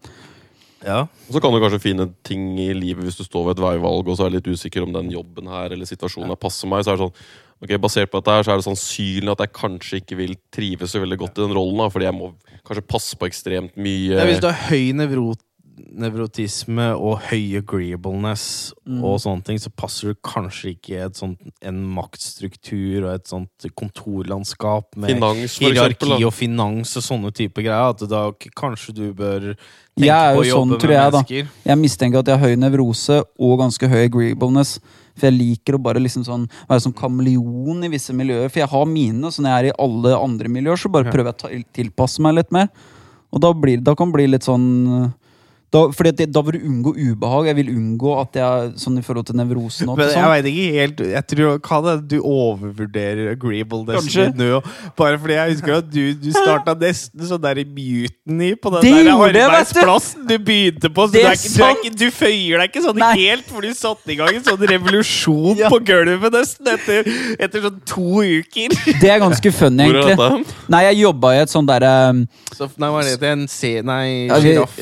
Ja. Og så kan du kanskje finne ting i livet hvis du står ved et veivalg og så er litt usikker om den jobben her eller situasjonen her passer meg. så er det sånn, ok, Basert på dette her, så er det sannsynlig at jeg kanskje ikke vil trives så veldig godt i den rollen. da, Fordi jeg må kanskje passe på ekstremt mye. Ja, hvis du har høy nevro nevrotisme og høy agreeableness Mm. og sånne ting, så passer du kanskje ikke i sånt, en maktstruktur og et sånt kontorlandskap med Finans, hierarki eksempel. Og finans og sånne type greier. At da kanskje du bør tenke på å jobbe sånn, tror med jeg, da. mennesker. Jeg mistenker at jeg har høy nevrose og ganske høy agreeableness. For jeg liker å bare liksom sånn være som kameleon i visse miljøer. For jeg har mine, så når jeg er i alle andre miljøer, så bare prøver jeg å tilpasse meg litt mer. Og da, blir, da kan det bli litt sånn da, fordi at det, da vil du unngå ubehag. Jeg vil unngå at jeg sånn i forhold til nevrosen Men sånn. jeg vet ikke helt Jeg tror hva det, er, du overvurderer agreeableness nå. Bare fordi jeg husker at du, du starta nesten sånn der i mutiny på den Det der gjorde du! arbeidsplassen du begynte på. Så Det du, ikke, du, er ikke, du føyer deg ikke sånn Nei. helt, for du satte i gang en sånn revolusjon Ja. på gulvet nesten etter, etter sånn to uker. Det er ganske funny, egentlig. Nei, jeg jobba i et sånn derre Så nei, var er det? En C... Nei, sjiraff.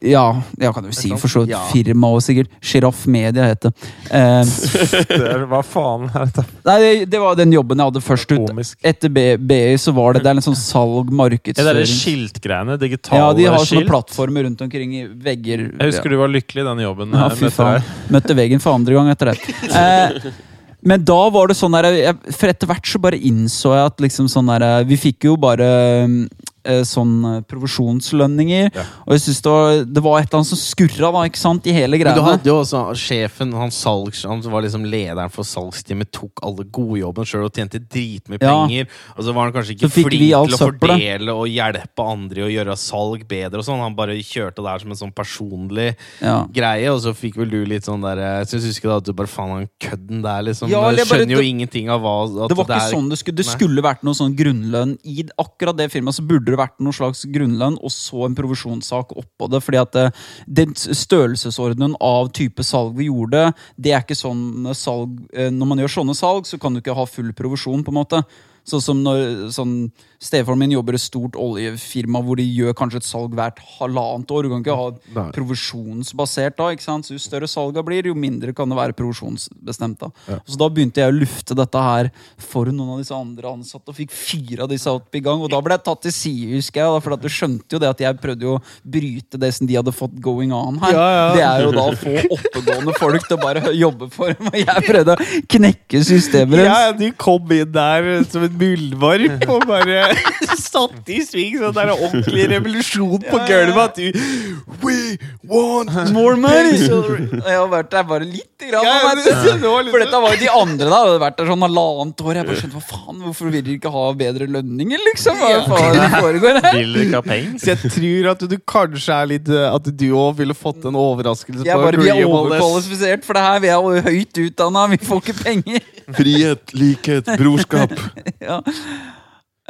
Ja, jeg kan jo si for så vidt Ja. firma og sikkert. Sjiraff Media het det. Eh, Hva faen er dette? nei, det, det var den jobben jeg hadde først ut. Komisk. Etter BI så var det, det er en sånn salg, Det er markedsføring skiltgreiene, digitale skilt? Ja, de har sånne plattformer rundt omkring i vegger. Jeg husker du var lykkelig i den jobben. Ja, eh, fy faen. Møtte veggen for andre gang etter det. Eh, men da var det sånn der jeg, For etter hvert så bare innså jeg at liksom sånn der Vi fikk jo bare eh, sånn eh, provisjonslønninger. Ja. Og jeg synes det var, det var et eller annet som skurra da, ikke sant, i hele Men du hadde jo også sjefen, han, salgs, han var liksom lederen for salgsteamet, tok alle godjobbene sjøl og tjente dritmye Ja. penger. Og så var han kanskje ikke flink til å fordele og hjelpe andre å gjøre salg bedre og sånn. Han bare kjørte det her som en sånn personlig Ja. greie, og så fikk vel du litt sånn der Jeg synes husker da at du bare faen han kødden der, liksom. Ja, Du skjønner bare- skjønner jo det- ingenting av hva Det var ikke er- sånn det skulle Det skulle vært noe sånn grunnlønn i akkurat det firmaet. Så burde det vært noen slags grunnlønn og så en provisjonssak oppå det. fordi at den størrelsesordenen av type salg vi gjorde, det er ikke sånn salg eh, Når man gjør sånne salg, så kan du ikke ha full provisjon, på en måte. Sånn som når sånn, Stefaren min jobber i et stort oljefirma hvor de gjør kanskje et salg hvert halvannet år. Du kan ikke ha Nei. provisjonsbasert da. ikke sant? Så Jo større salga blir, jo mindre kan det være provisjonsbestemt. da. Så da begynte jeg å lufte dette her for noen av disse andre ansatte, og fikk fire av disse opp i gang. Og da ble jeg tatt til side, husker jeg. da, For du skjønte jo det at jeg prøvde jo å bryte det som de hadde fått going on her. Ja, ja. Det er jo da å få oppegående folk til å bare jobbe for dem. Og jeg prøvde å knekke systemet deres. Ja, du kom inn der som en muldvarp og bare satt i sving. Sånn der ordentlig revolusjon på gulvet. At du We want More money! Jeg har vært der bare lite grann. Var For dette var jo de andre der. Hadde vært der sånn halvannet år. Jeg bare skjønte, hva faen, Hvorfor vil dere ikke ha bedre lønninger, liksom? Hva faen det foregår her? Vil dere ikke ha penger? Så jeg tror at du kanskje er litt eh, At du òg ville fått en overraskelse Jeg på bare, Vi er overkvalifisert for det her. Vi er jo høyt utdanna, vi får ikke penger. Frihet, likhet, brorskap. Ja.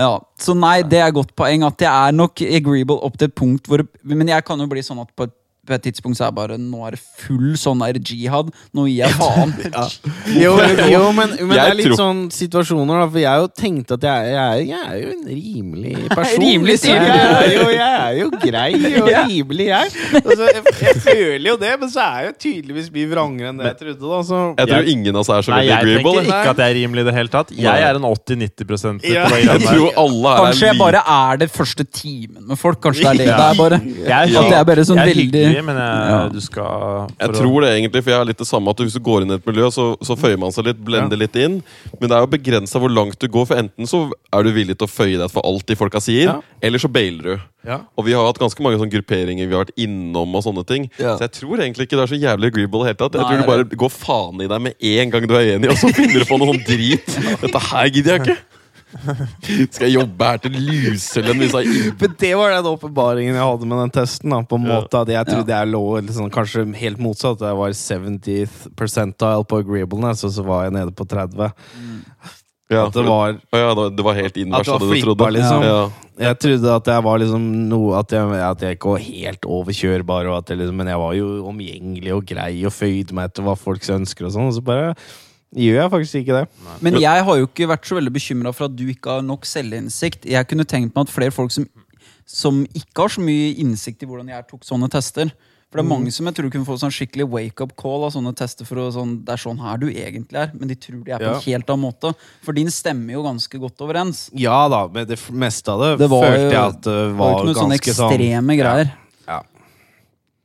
Ja, Så nei, det er godt poeng. At jeg er nok agreeable opp til et punkt hvor Men jeg kan jo bli sånn at på et, på et tidspunkt så er bare Nå er det full sånn der jihad. Nå gir jeg faen. Jo, jo, men, men det er litt tror- sånn situasjoner, da. For jeg har jo tenkt at jeg, jeg, er, jeg er jo en rimelig person. Rimelig, liksom. jeg, er jo, jeg er jo grei og rimelig, jeg. Altså, jeg. Jeg føler jo det, men så er jeg jo tydeligvis mye vrangere enn det jeg trodde. da så. Jeg tror ingen av oss er så veldig agreeable. jeg tenker ikke at jeg er rimelig i det hele tatt. Jeg er en 80-90 Ja. Jeg tror alle er Kanskje jeg bare er det første timen med folk. Kanskje det er det Ja. det er, bare. At det er bare sånn jeg er veldig men jeg, Ja. du skal Jeg tror det egentlig, for jeg har litt det samme at Hvis du går inn i et miljø, så, så føyer man seg litt, blender litt inn. Men det er jo begrensa hvor langt du går, for enten så er du villig til å føye deg for alt de folka sier, Ja. eller så bailer du. Ja. Og vi har hatt ganske mange sånne grupperinger vi har vært innom, og sånne ting. Ja. Så jeg tror egentlig ikke det er så jævlig agreeable i det hele tatt. Jeg Nei, tror du bare går faen i deg med en gang du er enig, og så finner du på noe sånn drit. Dette her gidder jeg ikke. Skal jeg jobbe her til luselønn hvis jeg Men det var den åpenbaringen jeg hadde med den testen. Da, på en måte at Jeg trodde jeg lå liksom, kanskje helt motsatt. Jeg var 70th percentile på agreeableness, og så var jeg nede på 30. ja, At det var ja, det- det var helt At innvers det var av det du flippa, trodde. liksom. Ja. Jeg trodde at jeg var liksom noe At jeg, at jeg ikke var helt overkjørbar, og at jeg liksom, men jeg var jo omgjengelig og grei og føyde meg etter hva folk ønsker og sånn. Og så bare gjør jeg faktisk ikke det. Men jeg har jo ikke vært så veldig bekymra for at du ikke har nok selvinnsikt. Jeg kunne tenkt meg at flere folk som, som ikke har så mye innsikt i hvordan jeg tok sånne tester For det er mange som jeg tror kunne få sånn skikkelig wake-up call av sånne tester. for å, sånn, Det er sånn her du egentlig er, men de tror de er på Ja. en helt annen måte. For din stemmer jo ganske godt overens. Ja da, men det meste av det, Det var følte jeg at det Det var det var, ikke noe sånne ganske sånn ekstreme greier. Ja.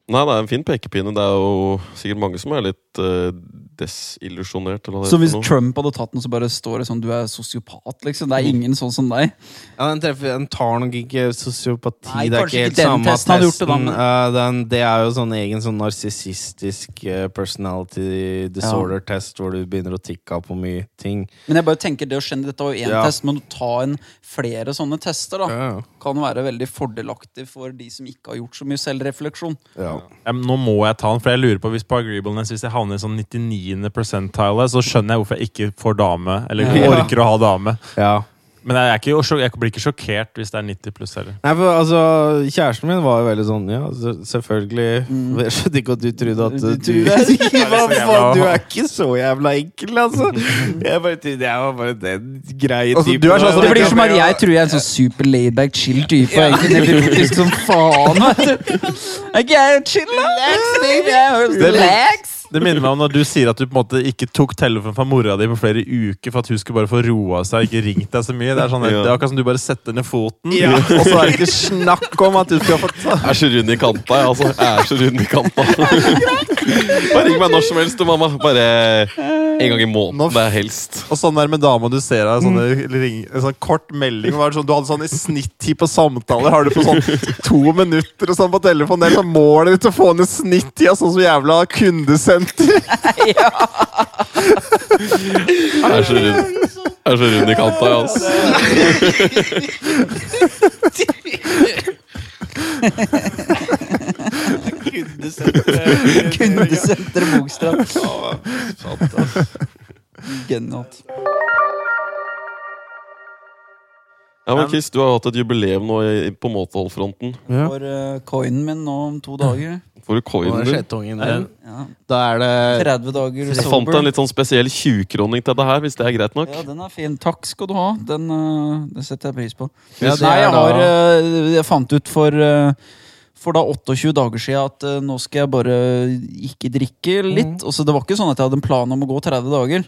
Nei, det er en fin pekepinne. Det er jo sikkert mange som er litt uh, desillusjonert. Så hvis noe. Trump hadde tatt den, så bare står det sånn du er sosiopat, liksom. Det er ingen sånn som deg. Ja, den, treffer, den tar nok ikke sosiopati. Nei, det er ikke ikke helt den samme testen testen det, da, den, det er jo sånn egen sånn narsissistisk eh, personality disorder-test, hvor du begynner å tikke av på mye ting. Men jeg bare tenker det å skjønne, dette var jo én Ja. test, men å ta en flere sånne tester da, Ja, Ja, kan være veldig fordelaktig for de som ikke har gjort så mye selvrefleksjon. ja. Ja, nå må jeg ta den, for jeg lurer på hvis på agreeableness Hvis jeg havner i sånn 99. percentile, så skjønner jeg hvorfor jeg ikke får dame. Eller Ja. orker å ha dame. ja. Men jeg, er ikke, jeg blir ikke sjokkert hvis det er 90 pluss heller. Nei, for altså, Kjæresten min var jo veldig sånn Ja, selvfølgelig Mm. Jeg skjønte ikke at du trodde at Du du, er? Hva faen, du er ikke så jævla enkel, altså! Jeg bare jeg var bare den greie Altså, typen. du er sånn Det blir som at jeg tror jeg er en sånn super laidback, chill type. Ja. egentlig nevrotisk som faen. vet du. Er ikke jeg chill, da? Det- Relax! Det minner meg om når du sier at du på en måte ikke tok telefonen fra mora di på flere uker for at hun skulle bare få roa seg og ikke ringt deg så mye. Det er sånn, det er akkurat som du bare setter ned foten, Ja. og så er det ikke snakk om at du skal få ta Jeg er så rund i kanta, jeg, altså. Jeg er så rund i kanta. Bare ring meg når som helst, du, mamma. Bare en gang i måneden. Det er helst. Og sånn der med dama du ser av sånne ring, en sånn kort melding var det sånn, Du hadde sånn i snittid på samtaler. Har du på sånn to minutter og sånn på telefonen? Det er sånn målet ditt å få ned snittida, sånn som jævla kundesenter. Jeg er så rund. Jeg er så rund i kanta, jeg, altså. Kundesenter Bogstrand. Genialt. Ja, men Chris, du har hatt et jubileum nå i, på måteholdfronten. Ja. For uh, coinen min nå om to dager. For du coinen din? din. Ja. Da er det 30 dager Jeg fant en litt sånn spesiell 20-kroning til det her, hvis det er greit nok. Ja, den er fin. Takk skal du ha. Den, uh, det setter jeg pris på. Ja, det Nei, jeg har uh, Jeg fant ut for uh, for da 28 dager siden at uh, nå skal jeg bare ikke drikke litt. Mm. Og så Det var ikke sånn at jeg hadde en plan om å gå 30 dager.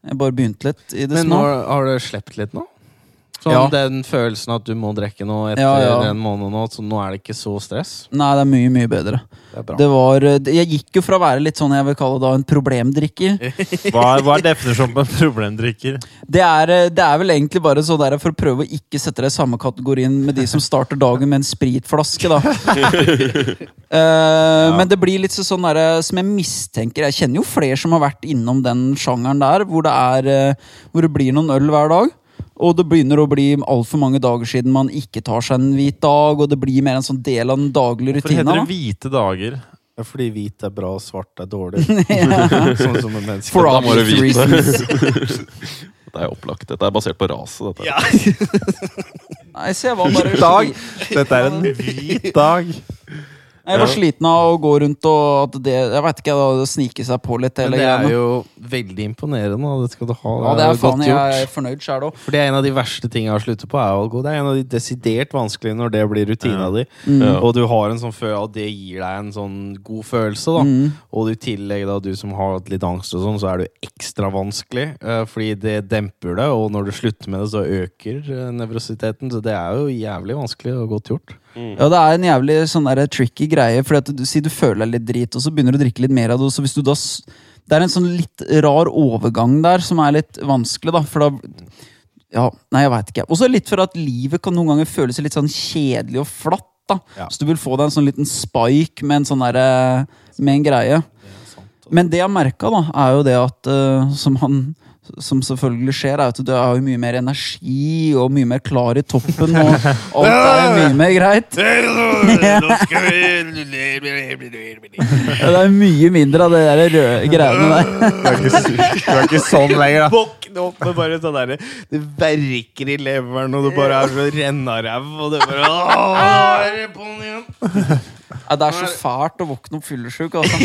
Jeg bare begynte litt i det Men små. har du sluppet litt nå? Sånn Ja. Den følelsen at du må drikke noe etter Ja, ja. en måned nå, så nå er det ikke så stress? Nei, det er mye, mye bedre. Det. Det var, uh, jeg gikk jo fra å være litt sånn jeg vil kalle da en problemdrikker. Hva er, hva er definisjonen på en problemdrikker? Det er, uh, det er vel egentlig bare så der for å prøve å ikke sette deg i samme kategorien med de som starter dagen med en spritflaske, da. Eh, Men det blir litt sånn der, som jeg mistenker Jeg kjenner jo flere som har vært innom den sjangeren der, hvor det, er, eh, hvor det blir noen øl hver dag. Og det begynner å bli altfor mange dager siden man ikke tar seg en hvit dag, og det blir mer en sånn del av den daglige Hvorfor heter det da. hvite dager? Ja, fordi hvit er bra, og svart er dårlig. sånn som en menneske. For obvious vite. reasons. Det er opplagt. Dette er basert på raset. Dette. Nei, så jeg var bare Dag. Dette er en hvit dag. Jeg var sliten av å gå rundt og at det Jeg vet ikke, da, snike seg på litt. Men det er greiene. jo veldig imponerende, og det skal du ha. Ja, det er faen jeg er fornøyd sjæl òg. For det er en av de verste tingene jeg har sluttet på, er alkohol. Det er en av de desidert vanskelige når det blir rutina Ja. di. Mm. Og du har en sånn følelse, og det gir deg en sånn god følelse, da. Mm. Og i tillegg, da, du som har hatt litt angst og sånn, så er det ekstra vanskelig. eh, fordi det demper det, og når du slutter med det, så øker eh, nevrositeten. Så det er jo jævlig vanskelig og godt gjort. Ja, det er en jævlig sånn der tricky greie. Fordi at du, Si du føler deg litt drit, og så begynner du å drikke litt mer av det. Så hvis du da Det er en sånn litt rar overgang der som er litt vanskelig, da. For da Ja, nei, jeg veit ikke. Og så litt for at livet kan noen ganger føles litt sånn kjedelig og flatt. da Ja. Så du vil få deg en sånn liten spike med en sånn derre Med en greie. Men det jeg merka, da, er jo det at uh, som, han, som selvfølgelig skjer, er at du har jo mye mer energi og mye mer klar i toppen. Og alt er mye mer greit. Det er mye mindre av det der røde greiene der. Du er ikke, du er ikke sånn lenger, da. Våkne opp med bare sånn derre Det verker i leveren, og du bare er så rennaræv, og det bare Åh, er det på'n igjen? Ja, det er så fælt å våkne opp fyllesyk. Altså.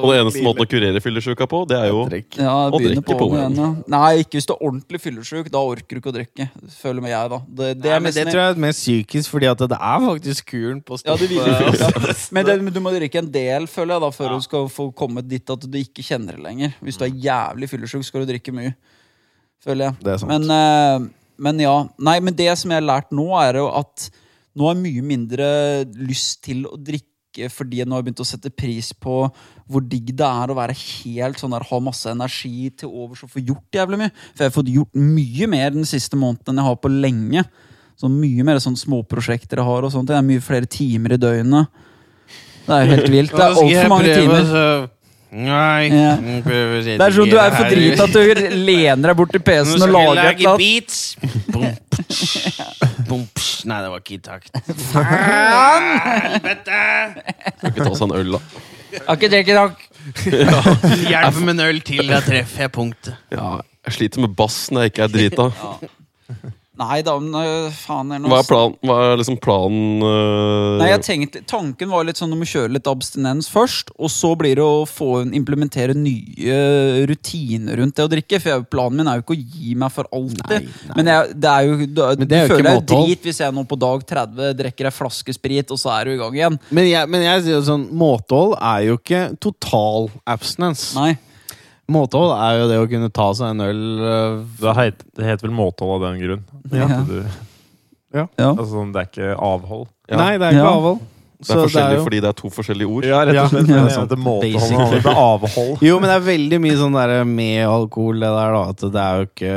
Og den eneste måten å kurere fyllesyka på, det er jo Ja, å drikke på på igjen, ja. Nei, ikke hvis du er ordentlig fyllesyk. Da orker du ikke å drikke. Føler meg jeg, da. Det, det Nei, er men det tror jeg er mer psykisk, fordi at det er faktisk kuren på Ja, det stoffet. viser, ja. Men det, men du må drikke en del, føler jeg, da før du skal få kommet dit at du ikke kjenner det lenger. Hvis du er jævlig fyllesyk, skal du drikke mye. Føler jeg. Det er sant. Men, eh, men ja. Nei, men det som jeg har lært nå, er jo at nå har jeg mye mindre lyst til å drikke fordi jeg nå har begynt å sette pris på hvor digg det er å være helt sånn der, ha masse energi til overs og få gjort jævlig mye. For jeg har fått gjort mye mer den siste måneden enn jeg har på lenge. Så mye mer sånn småprosjekter jeg har. og sånt. Det er mye flere timer i døgnet. Det er jo helt vilt. Det er altfor mange timer. Nei, Ja. Det er sånn du er for drita at du lener deg bort til PC-en og lager et eller annet. beats. Bom, ptsj, bom, ptsj. Nei, det var ikke i takt. Skal ikke ta seg en øl, da. Har ikke drukket nok. Hjelp med en øl til, da treffer jeg punktet. Ja, jeg sliter med bass når jeg ikke er drita. Nei da, men øh, faen er noe Hva er, plan, hva er liksom planen øh, Nei, jeg tenkte, Tanken var litt sånn om å kjøre litt abstinens først, og så blir det å få implementere nye rutiner rundt det å drikke. For jeg, planen min er jo ikke å gi meg for alltid. Nei, nei. Men jeg, det er jo, da, Men det er jo føler ikke jeg drit hvis jeg nå på dag 30 drikker ei flaske sprit, og så er du i gang igjen. Men jeg, men jeg sier jo sånn, måtehold er jo ikke total abstinens. Nei. Måtehold er jo det å kunne ta seg en øl øh, Det, heit, det heter vel måtehold av den grunn. Ja. At Du, Ja. altså, sånn, det er ikke avhold. Ja. Nei, det er ikke Ja. avhold. Det er forskjellig fordi det er to forskjellige ord. Ja, rett og slett. Ja. Det heter måtehold. Det er avhold. Jo, men det er veldig mye sånn der med alkohol, det der, da. At det er jo ikke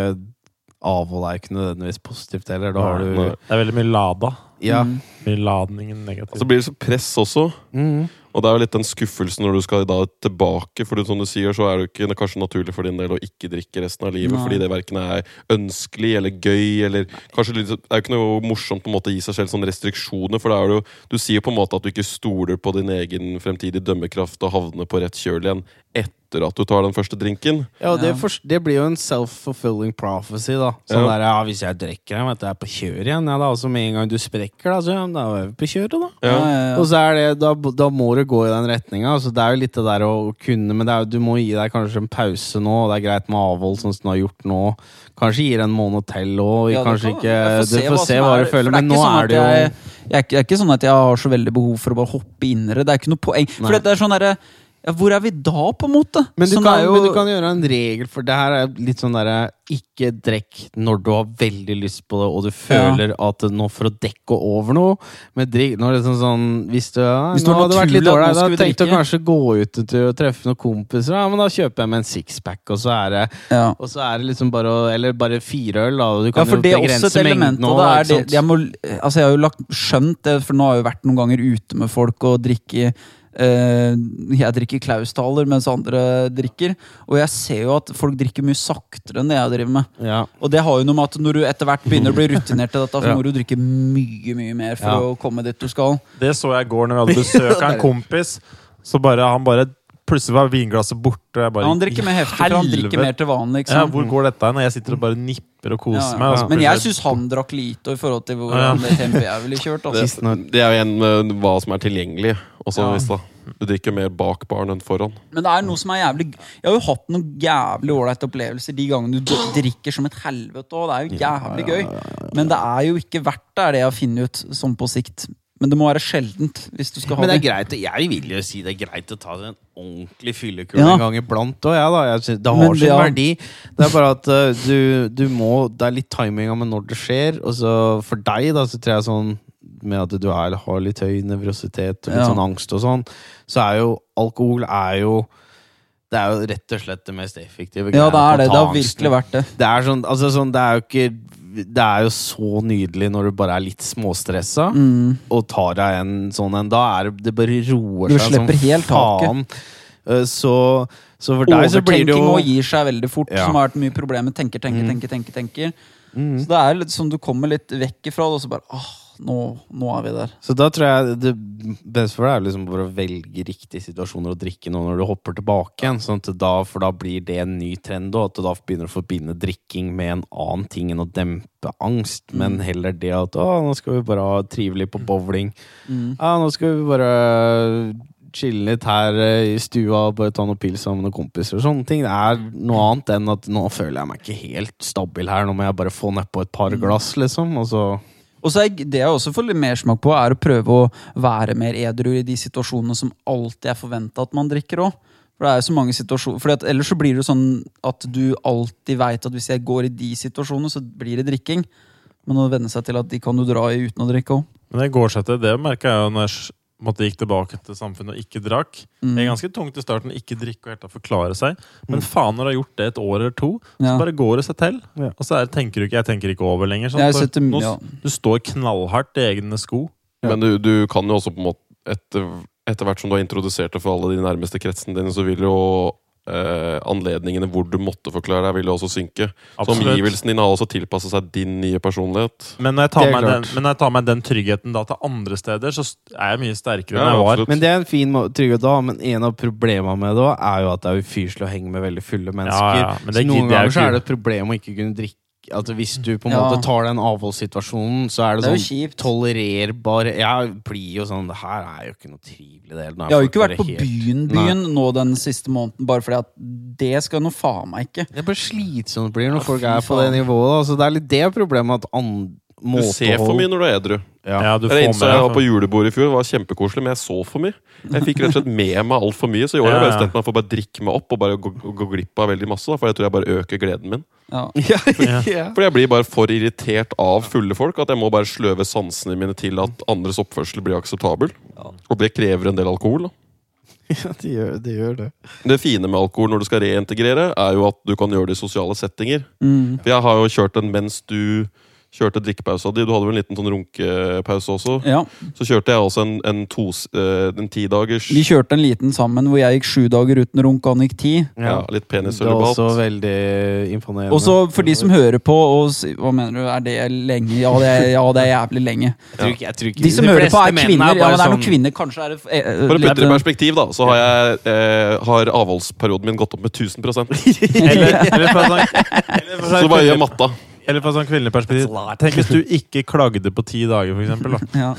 Avhold er ikke nødvendigvis positivt heller. Da har du. Det er veldig mye lada. Ja. Mm. Mye ladningen negativt. Så blir det så press også. Mhm. Og det er jo litt den skuffelsen når du skal da tilbake. For som du sier, så er det jo ikke kanskje naturlig for din del å ikke drikke resten av livet. Nei. Fordi det verken er ønskelig eller gøy. Eller kanskje litt, Det er jo ikke noe morsomt på en måte å gi seg selv sånne restriksjoner. For da er det jo, du sier på en måte at du ikke stoler på din egen fremtidige dømmekraft og havner på rett kjøl igjen etter at du tar den første drinken. Ja, det, for, det blir jo en self-fulfilling prophecy, da. Sånn Ja. der, ja, Hvis jeg drikker, den, vet jeg er på kjøret igjen, ja, da. altså med en gang du sprekker, da, så ja, da er vi på kjøret, da. Ja, ja, ja. Og så er det, da, da må du gå i den retninga. Altså, det er jo litt det der å kunne Men det er, du må gi deg kanskje en pause nå. og Det er greit med avhold, sånn som du har gjort nå. Kanskje gi det en måned til òg. Ja, kan- Du får se hva du føler. Men nå sånn er det jo jeg, jeg, er ikke, er sånn at jeg har så veldig behov for å bare hoppe inn i det. Det er ikke noe poeng. For det er sånn derre ja, Hvor er vi da, på en måte? Men du, Sånn kan, jo- men du kan gjøre en regel, for det her er litt sånn derre Ikke drekk når du har veldig lyst på det, og du føler at nå for å dekke over noe Men drikk når det er sånn, sånn Hvis du, ja, Hvis du nå hadde vært litt dårlig ålreit, da tenkte du kanskje gå ut til å treffe noen kompiser. Ja, men da kjøper jeg meg en sixpack, og så er det ja. Og så er det liksom bare å Eller bare fire øl, da. Du kan Ja, for jo det er også et element. nå, Og det er det, jeg, må, altså jeg har jo lagt, skjønt det, for nå har jeg jo vært noen ganger ute med folk og drikke Jeg drikker Klaustaler mens andre drikker. Og jeg ser jo at folk drikker mye saktere enn det jeg driver med. ja. Og det har jo noe med at når du etter hvert begynner å bli rutinert til dette, så må du drikke mye, mye mer for Ja. å komme dit du skal. Det så jeg i går når vi hadde besøk av en kompis. Så bare, han bare Plutselig var vinglasset borte. bare, Ja, han drikker mer heftig, for han drikker mer til vanlig. Ja, hvor går dette hen? Jeg sitter og bare nipper og koser Ja, ja. meg. og så Men jeg syns han drakk lite i forhold til hvor Ja. det tempoet jeg ville kjørt. Det, Altså. det er jo en med hva som er tilgjengelig. Også, Ja. hvis da. Du drikker mer bak baren enn foran. Men det er noe som er jævlig Jeg har jo hatt noen jævlig ålreite opplevelser de gangene du drikker som et helvete. Og det er jo jævlig gøy. Men det er jo ikke verdt det, er det jeg har funnet ut sånn på sikt. Men det må være sjeldent hvis du skal ha Men det det. er greit, jeg vil jo si det er greit å ta en ordentlig fyllekule Ja. en gang iblant òg, ja, da. Jeg synes, det har sin ja. verdi. Det er bare at uh, du, du må Det er litt timinga med når det skjer. Og så for deg, da, så tror jeg sånn med at du er, har litt høy nevrositet og litt Ja. sånn angst og sånn, så er jo alkohol er jo det er jo rett og slett det mest effektive. Ja, det er det. Det har virkelig vært det. Det er sånn, altså sånn, det er jo ikke Det er jo så nydelig når du bare er litt småstressa Mm. og tar deg en sånn en. Da er det, det bare roer Du seg slipper helt faen. Eh, Så, så for deg så blir det Overtenking jo og gir seg veldig fort, Ja. som har vært mye problemer. Tenker, tenker, Mm. tenker, tenker. tenker. Mm. Så det er litt sånn du kommer litt vekk ifra det, og så bare ah, nå, nå er vi der. Så da tror jeg det beste for deg er liksom bare å velge riktige situasjoner å drikke nå når du hopper tilbake igjen. Sånn da, for da blir det en ny trend, og at du da begynner å forbinde drikking med en annen ting enn å dempe angst, men heller det at å, nå skal vi bare ha trivelig på bowling. Mm. Ja, nå skal vi bare chille litt her i stua og bare ta noen pils sammen med noen kompiser. og Sånne ting. Det er noe annet enn at nå føler jeg meg ikke helt stabil her, nå må jeg bare få nedpå et par glass, liksom. Og så Og så er det jeg også får litt mersmak på, er å prøve å være mer edru i de situasjonene som alltid er forventa at man drikker òg. For det er jo så mange situasjoner Fordi at Ellers så blir det sånn at du alltid veit at hvis jeg går i de situasjonene, så blir det drikking. Men å venne seg til at de kan du dra i uten å drikke òg. Men det går seg til. det merka jeg jo når jeg måtte gikk tilbake til samfunnet og ikke drakk. Mm. Det er ganske tungt i starten ikke drikke og helt forklare seg. Men faen, når du har gjort det et år eller to, Ja. så bare går det seg til. Ja. Og så er, tenker du ikke Jeg tenker ikke over lenger. Sånn, for setter, nå, ja. Du står knallhardt i egne sko. Men du, du kan jo også på en måte etter, etter hvert som du har introdusert det for alle de nærmeste kretsene dine, så vil jo eh, anledningene hvor du måtte forklare deg, vil jo også synke. Så omgivelsen omgivelsene dine har også tilpasset seg din nye personlighet. Men når, den, men når jeg tar meg den tryggheten da til andre steder, så er jeg mye sterkere Ja, enn jeg var. absolutt. Men det er en fin trygghet da, men en av problemene med det også er jo at det er ufyselig å henge med veldig fulle mennesker. Ja, ja, men så noen ganger så er det et problem å ikke kunne drikke Altså Hvis du på en Ja. måte tar den avholdssituasjonen, så er det, Det er sånn tolererbar Jeg blir jo sånn Det her er jo ikke noe trivelig Det, Jeg har jo ikke vært på helt- byen, byen nå den siste måneden, bare fordi at det skal nå faen meg ikke. Det er bare slitsomt blir når Ja, folk er på det nivået. Da. Så det er litt det problemet at an Du ser for mye når du er edru. Ja. Ja, du Jeg får innså jeg var på julebord i fjor, det var kjempekoselig, men jeg så for mye. Jeg fikk rett og slett med meg altfor mye, så i år har jeg bestemt meg for å bare drikke meg opp og bare gå, gå, glipp av veldig masse. Da, for jeg tror jeg bare øker gleden min. Ja. ja. For jeg blir bare for irritert av fulle folk at jeg må bare sløve sansene mine til at andres oppførsel blir akseptabel. Og det krever en del alkohol. da. ja, det gjør det. Gjør det. Det fine med alkohol når du skal reintegrere, er jo at du kan gjøre det i sosiale settinger. Mm. For jeg har jo kjørt den mens du kjørte drikkepausa di. Du hadde vel en liten sånn runkepause også. Ja, Så kjørte jeg også en, en, tos, eh, en tidagers Vi kjørte en liten sammen hvor jeg gikk sju dager uten runk, og han gikk ti. ja, litt er penissølibat. også veldig imponerende. Og så for de som hører på og Hva mener du, er det lenge? Ja, det er, ja, det er jævlig lenge. Jeg tror ikke, jeg tror ikke De som de hører på, er kvinner. kvinner. Ja, men det er noen sånn- kvinner. Kanskje er det eh, For å putte det i perspektiv, da, så har, jeg, eh, har avholdsperioden min gått opp med 1000 Eller, eller eller Så bare gjør matta. Eller fra sånn kvinnelig perspektiv. Tenk hvis du ikke klagde på ti dager, for eksempel. Da. ja.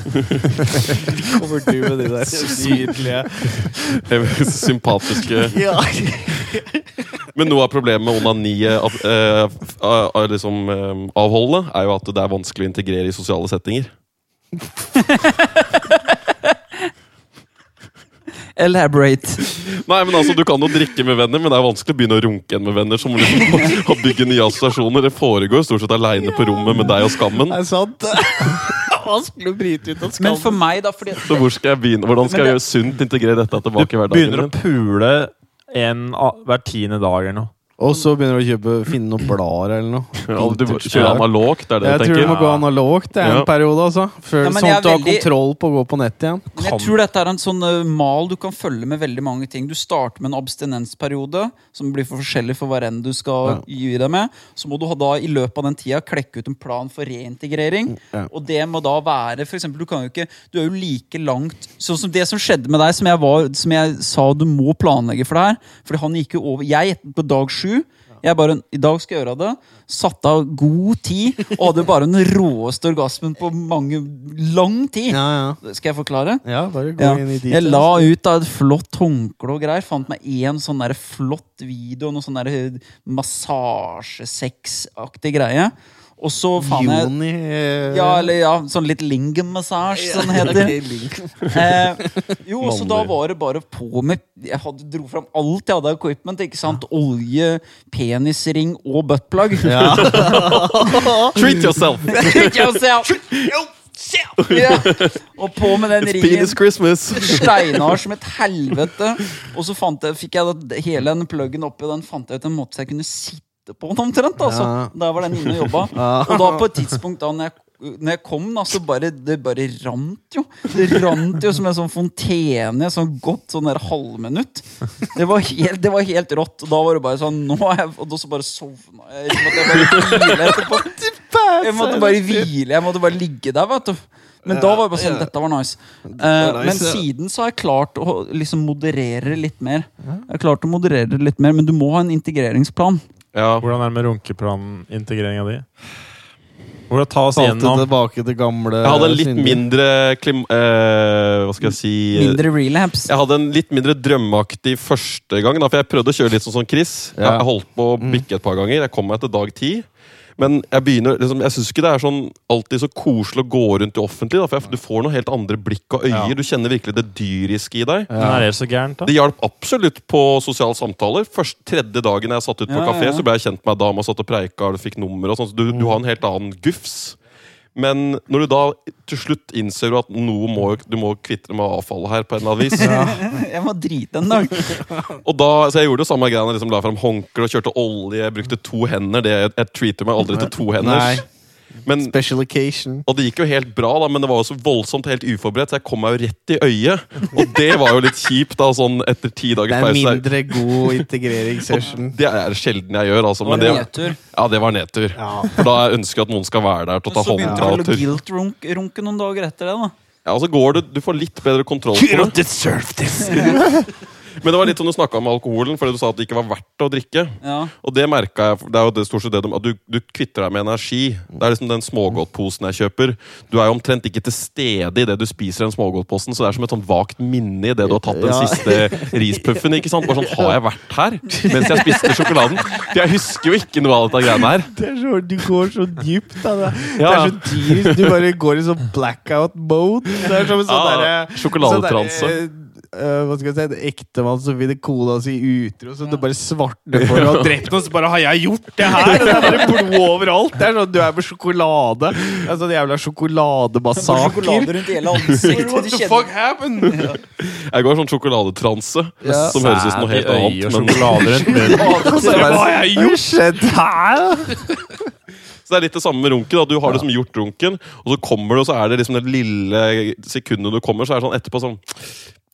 Kommer du med de der nydelige Sympatiske Men noe av problemet med onani av, eh, av, av liksom, eh, avholdet, er jo at det er vanskelig å integrere i sosiale settinger. Elaborate. Nei, men altså, Du kan jo drikke med venner, men det er vanskelig å begynne å runke igjen med venner. Som liksom å bygge nye assosiasjoner. Det foregår stort sett aleine på rommet med deg og skammen. Det er sant. Vanskelig å bryte ut av Men for meg, da, fordi Så hvor skal jeg begynne? Hvordan skal jeg gjøre sunt integrere dette Du tilbake i hverdagen begynner å pule en hver tiende dag eller noe. Og så begynner du å kjøpe, finne noen blader eller noe. Ja, du kjører analogt, er det Jeg du tror du må gå analogt det er en Ja. periode, altså. Før, Ja, sånn at du har veldig- kontroll på å gå på nett igjen. Men jeg tror dette er en sånn uh, mal du kan følge med veldig mange ting. Du starter med en abstinensperiode, som blir for forskjellig for hver enn du skal gi deg med. Så må du ha da i løpet av den tida klekke ut en plan for reintegrering. Ja. Og det må da være for eksempel, du kan jo ikke Du er jo like langt Sånn som det som skjedde med deg, som jeg, var, som jeg sa du må planlegge for det her. Fordi han gikk jo over Jeg gjettet på dag sju. Jeg bare, I dag skal jeg gjøre det. Satte av god tid og hadde bare den råeste orgasmen på mange lang tid. Ja, ja. Skal jeg forklare? Ja, bare gå inn i dit. Jeg la ut da et flott håndkle og greier. Fant meg én sånn der flott video, noe sånn der massasjesexaktig greie. Og så faen jeg Juni eh, ja, eller ja, sånn litt lingam-massasje, som det heter. Eh, jo, så da var det bare på med Jeg hadde, dro fram alt jeg hadde av equipment. ikke sant? Olje, penisring og buttplug. Treat yourself! Treat yourself! ja. Og på med den It's ringen. penis Christmas! Steinar som et helvete. Og så fant jeg, fikk jeg da, hele den pluggen oppi, og den fant jeg ut en måte så jeg kunne sitte på den omtrent. Altså. Ja. Der var den inne og jobba. Og da på et tidspunkt da når jeg, når jeg kom, da, så bare det bare rant jo. Det rant jo som en sånn fontene, sånn godt sånn der halvminutt. Det var helt, det var helt rått. Og da var det bare sånn nå er jeg, Og da så bare sovna jeg. Så måtte jeg bare hvile etterpå. Jeg måtte bare hvile. Jeg måtte bare ligge der, vet du. Men da var det bare sånn, dette var nice. Eh, nice, men siden så har jeg klart å liksom moderere litt mer. Jeg har klart å moderere litt mer, Men du må ha en integreringsplan. Ja. Hvordan er det med runkeplanintegreringa di? Hvordan ta oss Alltid gjennom tilbake til gamle Jeg hadde en litt synder. mindre klim... Eh, hva skal jeg si Mindre relapse. Jeg hadde en litt mindre drømmeaktig første gang. Da, for jeg prøvde å kjøre litt sånn som Chris. Ja. jeg holdt på å bikke et par ganger. Jeg kom meg til dag ti. Men jeg begynner, liksom, jeg syns ikke det er sånn alltid så koselig å gå rundt i offentlig. Da, for jeg, Du får noe helt andre blikk og øyer. Ja. Du kjenner virkelig det dyriske i deg. Ja. Er det så gærent, da? Det hjalp absolutt på sosiale samtaler. Først Tredje dagen jeg satt ut på Ja, kafé, ja. så ble jeg kjent med ei dame og satt og preika og fikk nummer. og sånn, så du, du har en helt annen gufs. Men når du da til slutt innser at noe må, du må kvitte med avfallet her, på en eller annen vis Jeg må drite en dag. Og da, så Jeg gjorde det samme greia. Liksom, la fram håndkle og kjørte olje. Brukte to hender. Det, jeg treater meg aldri til to henders. Men, Special occasion. og det gikk jo helt bra, da, men det var jo så voldsomt helt uforberedt, så jeg kom meg jo rett i øyet. Og det var jo litt kjipt, da, sånn etter ti Det er pause. mindre god integreringssession. Det er sjelden jeg gjør, altså. Men det, ja, det var nedtur. For da ønsker jeg at noen skal være der til å ta ta så begynte du å guilt-runke noen dager etter det. da Ja, og så går det, Du får litt bedre kontroll på det. Men det var litt som du snakka om alkoholen, fordi du sa at det ikke var verdt å drikke. Ja. Og det merka jeg. Det er jo det stort sett det de, at du, du kvitter deg med energi. Det er liksom den smågodtposen jeg kjøper. Du er jo omtrent ikke til stede i det du spiser den smågodtposen, så det er som et sånn vagt minne i det du har tatt den Ja. siste rispuffen. ikke sant? Bare sånn, Har jeg vært her mens jeg spiste sjokoladen? For jeg husker jo ikke noe av dette greiene her. Det er så, du går så dypt. Da. Det, det er så dyrt. Du bare går i sånn blackout mode. Det er som en sånn Ja, derre sjokoladetranse. sånn derre, eh, hva skal jeg si, en ektemann som finner kona si utro, som det bare svartner for og har drept noen, så bare 'Har jeg gjort det her?' Det er bare blod overalt. Det er sånn, Du er med sjokolade. Det er sånn jævla sjokolademassakre. Sjokolade rundt hele ansiktet. What the fuck happened? Jeg går sånn sjokoladetranse, Ja. som høres ut som noe helt annet. Men, sjokolade rundt munnen. Hva har jeg gjort? skjedd her? Så det er litt det samme med runken. da. Du har liksom gjort runken, og så kommer du, og så er det liksom det lille sekundet du kommer, så er det sånn etterpå sånn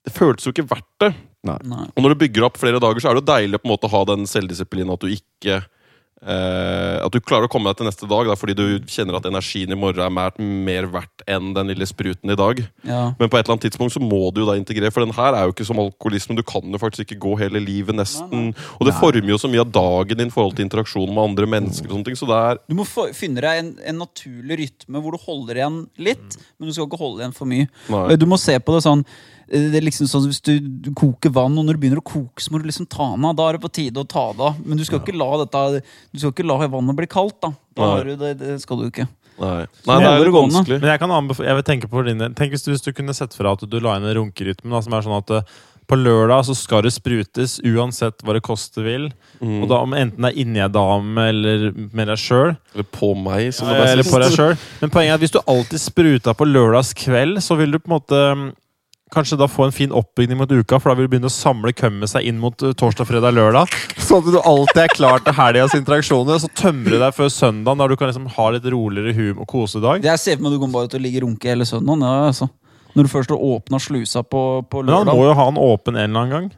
Det føltes jo ikke verdt det. Nei. Og når du bygger opp flere dager, så er det jo deilig på en måte å ha den selvdisiplinen at du ikke eh, At du klarer å komme deg til neste dag da, fordi du kjenner at energien i morgen er mer, mer verdt enn den lille spruten i dag. Ja. Men på et eller annet tidspunkt så må du jo da integrere, for den her er jo ikke som alkoholisme. Du kan jo faktisk ikke gå hele livet, nesten. Og det former jo så mye av dagen din i forhold til interaksjon med andre mennesker. og sånne ting, så det er Du må få, finne deg en, en naturlig rytme hvor du holder igjen litt, men du skal ikke holde igjen for mye. Nei. Du må se på det sånn eh, det er liksom sånn Hvis du, du koker vann, og når det begynner å koke, så må du liksom ta den av. Da er det på tide å ta det av. Men du skal ikke la dette Du skal ikke la vannet bli kaldt. da, da har du det, det skal du ikke. Nei, Nei det er gående. vanskelig. Men jeg kan jeg vil tenke på din. Tenk hvis du, hvis du kunne sett fra at du la inn en runkerytme da, som er sånn at eh, på lørdag så skal det sprutes uansett hva det koste vil. Mm. Og da om Enten det er inni ei dame eller med deg sjøl. Eller på meg, som det Eller på deg selv. Men poenget er at hvis du alltid spruta på lørdagskveld, så vil du på en måte mm, Kanskje da få en fin oppbygning mot uka, for da vil du begynne å samle kømmet seg inn mot uh, torsdag, fredag, lørdag. Sånn at du alltid er klar til helgas interaksjoner. Og så tømmer du deg før søndag, der du kan liksom ha litt roligere hum og kosedag. Jeg ser for meg du kommer bare til å ligge runke hele søndagen. Ja, altså. Når du først har åpna slusa på, på Men han må jo ha den åpen en eller annen gang.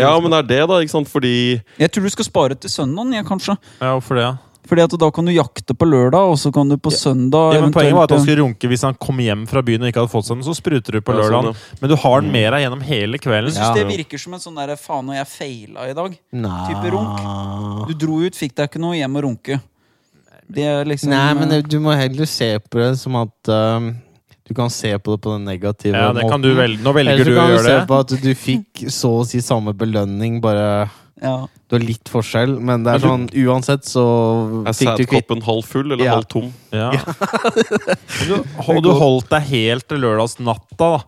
Ja, men det er det, da. ikke sant? Fordi Jeg tror du skal spare til søndagen, jeg, kanskje. Ja, hvorfor det? Ja. Fordi at da kan du jakte på lørdag, og så kan du på søndag Ja, men Poenget var at han skulle runke hvis han kom hjem fra byen og ikke hadde fått seg den. Så spruter du på Ja, sånn. Men du har den med deg gjennom hele kvelden. Jeg syns det virker som en sånn der faen og jeg feila i dag. Nei. Type Du dro ut, fikk deg ikke noe hjem å runke. Det er liksom Nei, men eh, du må heller se på det som at um, Du kan se på det på den negative Ja, det kan du velge. Nå velger Eller du kan å gjøre du se det. på at du fikk så å si samme belønning, bare ja. Du har litt forskjell, men det er Men sånn uansett så er fikk du kvitt sædkoppen halv full eller Ja. halv tom? Ja. Du, og du holdt deg helt til lørdagsnatta, da.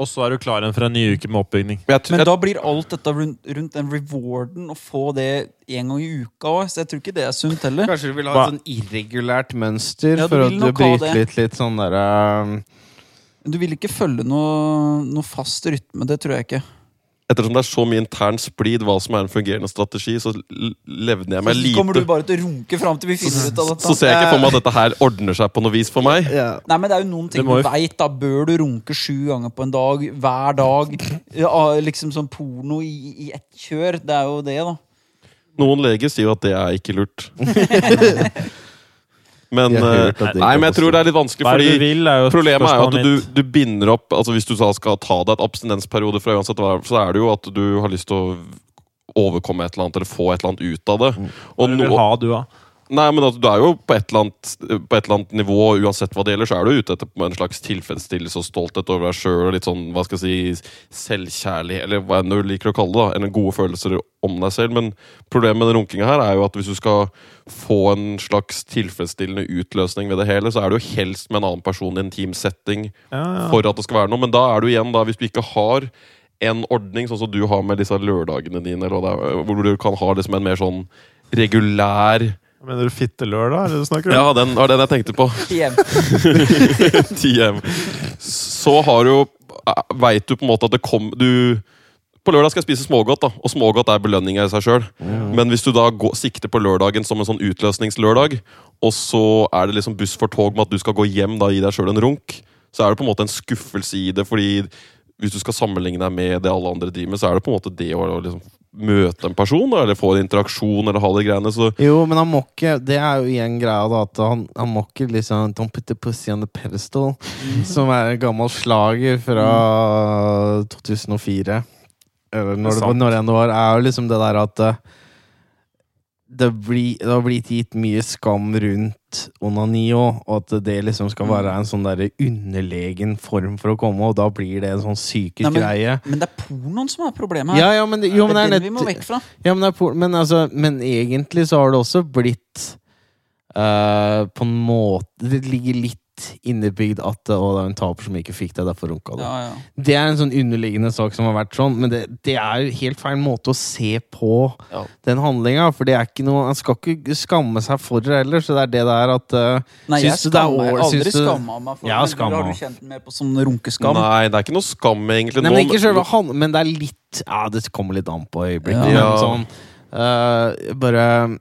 Og så er du klar igjen for en ny uke med oppbygning. Men jeg, Men da blir alt dette rundt, rundt den rewarden å få det en gang i uka òg, så jeg tror ikke det er sunt heller. Kanskje du vil ha Hva- et sånn irregulært mønster Ja, du for vil å nok ha bryte det. litt, litt sånn derre um, Du vil ikke følge noe, noe fast rytme, det tror jeg ikke. Ettersom det er så mye intern splid hva som er en fungerende strategi, så levner jeg meg Så kommer du lite. bare til å runke fram til vi finner ut av dette. Så ser jeg ikke for meg at dette her ordner seg på noe vis for meg. Nei, men det er jo noen ting må du jo- veit, da. Bør du runke sju ganger på en dag, hver dag? Ja, liksom sånn porno i, i ett kjør. Det er jo det, da. Noen leger sier jo at det er ikke lurt. Men, eh, nei, men jeg tror det er litt vanskelig, er fordi vil, er Problemet er jo at du, du binder opp altså Hvis du skal ta deg et abstinensperiode fra uansett hva, så er det jo at du har lyst til å overkomme et eller annet, eller få et eller annet ut av det. Og Hva vil no- ha, du, da. Nei, men altså, du er jo på et, eller annet, på et eller annet nivå, uansett hva det gjelder, så er du ute etter en slags tilfredsstillelse og stolthet over deg sjøl, litt sånn, hva skal jeg si, selvkjærlig, eller hva enn du liker å kalle det, da, eller gode følelser om deg selv. Men problemet med den runkinga her er jo at hvis du skal få en slags tilfredsstillende utløsning ved det hele, så er det jo helst med en annen person i en teamsetting setting Ja, ja. for at det skal være noe. Men da er du igjen, da, hvis du ikke har en ordning, sånn som du har med disse lørdagene dine, eller er, hvor du kan ha liksom en mer sånn regulær Mener du fittelørdag? Er det du snakker om? Ja, den var den jeg tenkte på. TM. 10M. Så har du jo Veit du på en måte at det kom du På lørdag skal jeg spise smågodt, da og smågodt er belønninga i seg sjøl. Men hvis du da går, sikter på lørdagen som en sånn utløsningslørdag, og så er det liksom buss for tog med at du skal gå hjem da gi deg sjøl en runk, så er det på en måte en skuffelse i det. fordi hvis du skal sammenligne deg med det alle andre driver med, så er det på en måte det å liksom møte en person, da, eller få en interaksjon, eller ha de greiene. Så Jo, men han må ikke Det er jo igjen greia, da, at han, han må ikke liksom Don't put the pussy on the pedestal, som er en gammel slager fra 2004. Eller når det, når det var. Er jo liksom det der at eh, det, blir, det har blitt gitt mye skam rundt onani òg, og at det liksom skal være en sånn der underlegen form for å komme, og da blir det en sånn psykisk Nei, men- greie. Men det er pornoen som er problemet her. Ja, ja, men, jo, men det er den vi må vekk fra. ja, men, men, altså, men egentlig så har det også blitt uh, På en måte Det ligger litt innebygd at det er en taper som ikke fikk det, derfor runka du. Ja, ja. Det er en sånn underliggende sak som har vært sånn, men det, det er jo helt feil måte å se på Ja. den handlinga. For det er ikke noe Han skal ikke skamme seg for det heller, så det er det der at uh, Nei, jeg det er skammer har aldri du- skamma meg for det. har men du kjent mer på sånn runkeskam? Nei, det er ikke noe skam, egentlig. Nei, men Nå- han, men det er litt Ja, det kommer litt an på øyeblikket. Ja. Sånn uh, Bare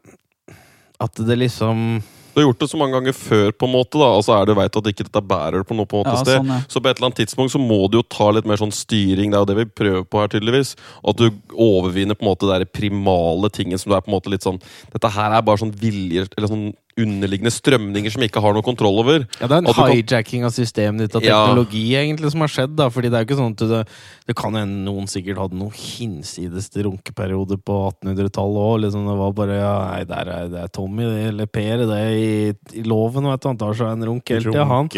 At det liksom Det Du har gjort det så mange ganger før, på en måte, da, og så er det veit at ikke dette bærer på noe på en måte Ja, sted. sånn, ja. Så på et eller annet tidspunkt så må du jo ta litt mer sånn styring. Det er jo det vi prøver på her, tydeligvis. At du overvinner på en måte det primale tingen som du er på en måte litt sånn Dette her er bare sånn vilje Eller sånn underliggende strømninger som ikke har noe kontroll over. Ja, det er en kan- hijacking av systemet ditt og Ja. teknologi egentlig som har skjedd. da Fordi det er jo ikke sånn at det, det kan hende noen sikkert hadde noen hinsides runkeperiode på 1800-tallet òg. Liksom det var bare ja, Nei, der er, det er Tommy det, eller Per det er i, i loven, vet du. Han tar seg en runk hele tida, han.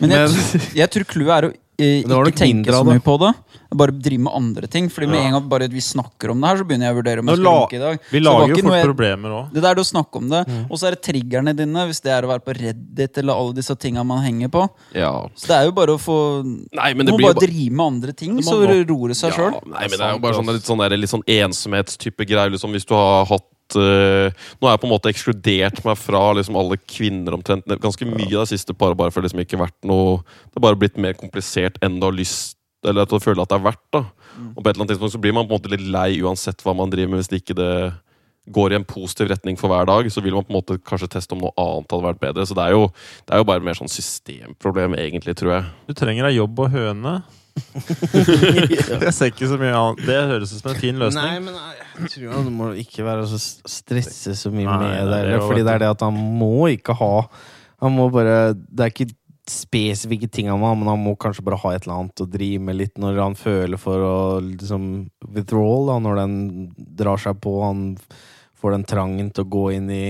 Men jeg, jeg tror clouet er å eh, ikke tenke så mye på det. Bare drive med andre ting. Fordi med Ja. en gang bare vi snakker om det her, så begynner jeg å vurdere om jeg skal runke i dag. Vi lager jo fort problemer òg. Det der er å snakke om det. Mm. Og så er det triggerne dine, hvis det er å være på Reddit eller alle disse tinga man henger på. Ja. Så det er jo bare å få Nei, men det må blir bare drive med andre ting, så roer det seg sjøl. Ja, nei, men det er jo bare sånn, litt sånn, der, litt sånn ensomhetstype greier. Liksom, hvis du har hatt eh, Nå har jeg på en måte ekskludert meg fra liksom, alle kvinner omtrent ganske mye av det siste paret, bare for det liksom ikke vært noe Det har bare blitt mer komplisert enn du har lyst Eller at du føler at det er verdt. da Og på et eller annet tidspunkt så blir man på en måte litt lei uansett hva man driver med, hvis det ikke det går i en positiv retning for hver dag, så vil man på en måte kanskje teste om noe annet hadde vært bedre. Så det er jo, det er jo bare mer sånn systemproblem, egentlig, tror jeg. Du trenger ei jobb og høne. Jeg ser ikke så mye annet. Det høres ut som en fin løsning. Nei, men jeg tror han må ikke være så stresse så mye Nei, med det. det fordi det er det at han må ikke ha Han må bare Det er ikke spesifikke ting han må ha, men han må kanskje bare ha et eller annet å drive med litt når han føler for å liksom withdrawal, da, når den drar seg på. Han får den trangen til å gå inn i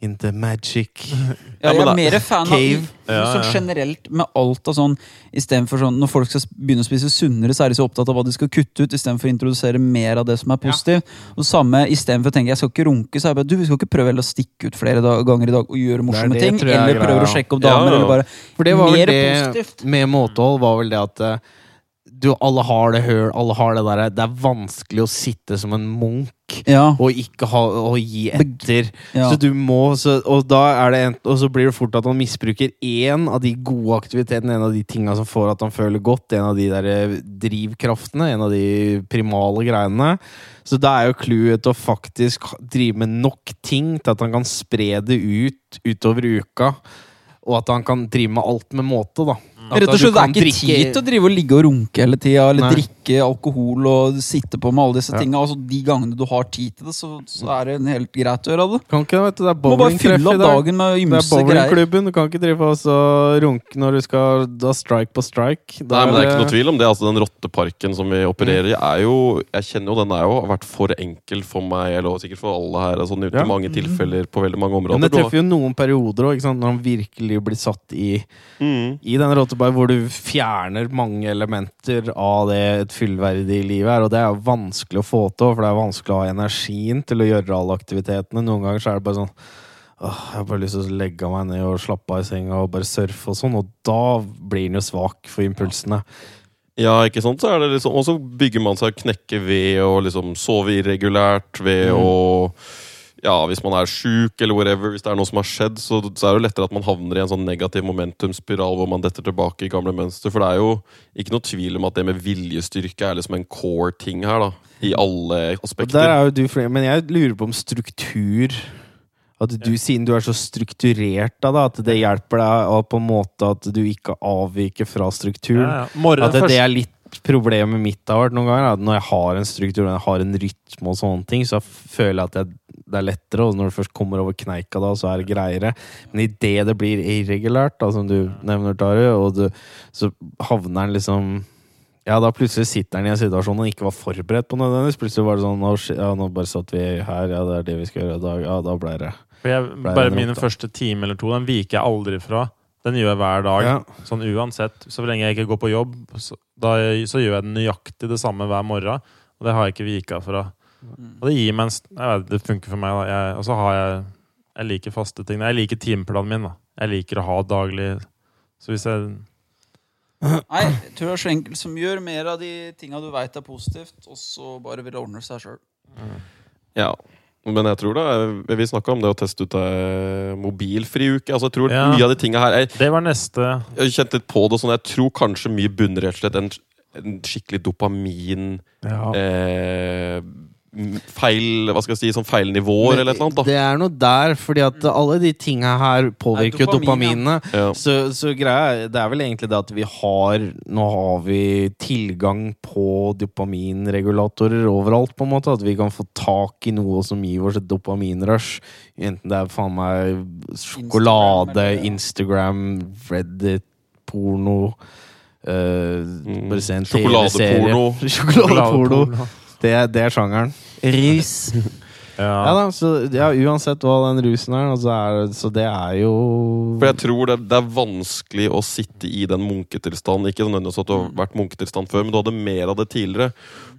Into magic. Ja, Ja, jeg er mer fan av Cave. Ja, sånn ja. generelt med alt av sånn Istedenfor sånn når folk skal begynne å spise sunnere, så er de så opptatt av hva de skal kutte ut, istedenfor å introdusere mer av det som er positivt. Og samme istedenfor å tenke jeg skal ikke runke, så er jeg bare du, vi skal ikke prøve å stikke ut flere ganger i dag og gjøre morsomme det, ting. jeg er Eller prøve å sjekke opp damer, ja. eller bare For det var vel det positivt. med måtehold var vel det at eh, du, alle har det høl, alle har det der Det er vanskelig å sitte som en munk Ja. og ikke ha, og gi etter. ja. Så du må, så, og da er det en, Og så blir det fort at han misbruker én av de gode aktivitetene, en av de tinga som får at han føler godt, en av de der eh, drivkraftene, en av de primale greiene. Så da er jo clouet å faktisk drive med nok ting til at han kan spre det ut utover uka. Og at han kan drive med alt med måte, da. Rett og slett, Det er ikke drikke- tid til å drive og ligge og runke hele tida, eller Nei. drikke alkohol og sitte på med alle disse Ja. tinga. Altså, de gangene du har tid til det, så, så er det helt greit å gjøre det. Kan ikke vet du. Det er må bare bowlingtreff fylle i opp dag. dagen med Det er bowlingklubben. Du kan ikke drive og så runke når du skal da strike på strike. Nei, men Det er ikke noe tvil om det. altså Den rotteparken som vi opererer i, er jo Jeg kjenner jo den er jo har vært for enkel for meg, eller sikkert for alle her. Altså, I Ja. mange tilfeller på veldig mange områder. Men det treffer jo noen perioder òg, når han virkelig blir satt i, Mm. i den rottebar, hvor du fjerner mange elementer av det et fullverdig liv er. Og det er jo vanskelig å få til, for det er vanskelig å ha energien til å gjøre alle aktivitetene. Noen ganger så er det bare sånn Åh, jeg har bare lyst til å legge meg ned og slappe av i senga og bare surfe og sånn, og da blir han jo svak for impulsene. Ja, ikke sant? Så er det liksom, og så bygger man seg knekke ved å liksom sove irregulært, ved Mm. å Ja, hvis man er sjuk eller whatever, hvis det er noe som har skjedd, så, så er det jo lettere at man havner i en sånn negativ momentumspiral hvor man detter tilbake i gamle mønster. For det er jo ikke noe tvil om at det med viljestyrke er liksom en core ting her, da. I alle aspekter. der er jo du flere, Men jeg lurer på om struktur At du, Siden du er så strukturert, da, da, at det hjelper deg og på en måte at du ikke avviker fra strukturen. Ja, ja. Morgen, At det, det er litt problemet mitt har vært noen ganger. At når jeg har en struktur og jeg har en rytme, og sånne ting, så føler jeg at jeg, det er lettere. Og når du først kommer over kneika, da, så er det greiere. Men idet det blir irregulært, da, som du nevner, Taru, og du, så havner den liksom ja, da plutselig sitter han i en situasjon han ikke var forberedt på nødvendigvis. Plutselig var det sånn ja, nå bare satt vi her, ja, det er det vi skal gjøre i dag. Ja, da ble det For jeg, Ble bare mine første time eller to, den viker jeg aldri fra. Den gjør jeg hver dag. Ja. Sånn uansett. Så lenge jeg ikke går på jobb, så, da, så gjør jeg nøyaktig det samme hver morgen. Og det har jeg ikke vika fra. Og det gir meg en Det funker for meg. da. Jeg, og så har jeg Jeg liker faste ting. Jeg liker timeplanen min. da. Jeg liker å ha daglig Så hvis jeg Nei, jeg tror det er så enkelt som gjør mer av de tinga du veit er positivt, og så bare vil det ordne seg sjøl. Ja. Men jeg tror det er, Vi snakka om det å teste ut ei mobilfri uke. Altså, jeg tror Ja. Mye av de tinga her er, Det var neste Jeg har kjent litt på det. Sånn, jeg tror kanskje mye bunner rett og slett en, en skikkelig dopamin Ja. eh, feil Hva skal jeg si, sånn feil nivåer eller et eller annet. da Det er noe der, fordi at alle de tinga her påvirker jo dopamin, dopaminene. ja. Så, så greia det er vel egentlig det at vi har Nå har vi tilgang på dopaminregulatorer overalt, på en måte. At vi kan få tak i noe som gir oss et dopaminrush. Enten det er faen meg sjokolade, Instagram, Reddit, porno eh, Mm. Bare se en TV-serie. Sjokoladeporno. Sjokoladeporno. Det, det er sjangeren. Rus. Ja Ja. da, så ja, uansett hva den rusen er, så, er, så det er jo For jeg tror det, det er vanskelig å sitte i den munketilstanden. Ikke nødvendigvis at du har vært munketilstand før, men du hadde mer av det tidligere.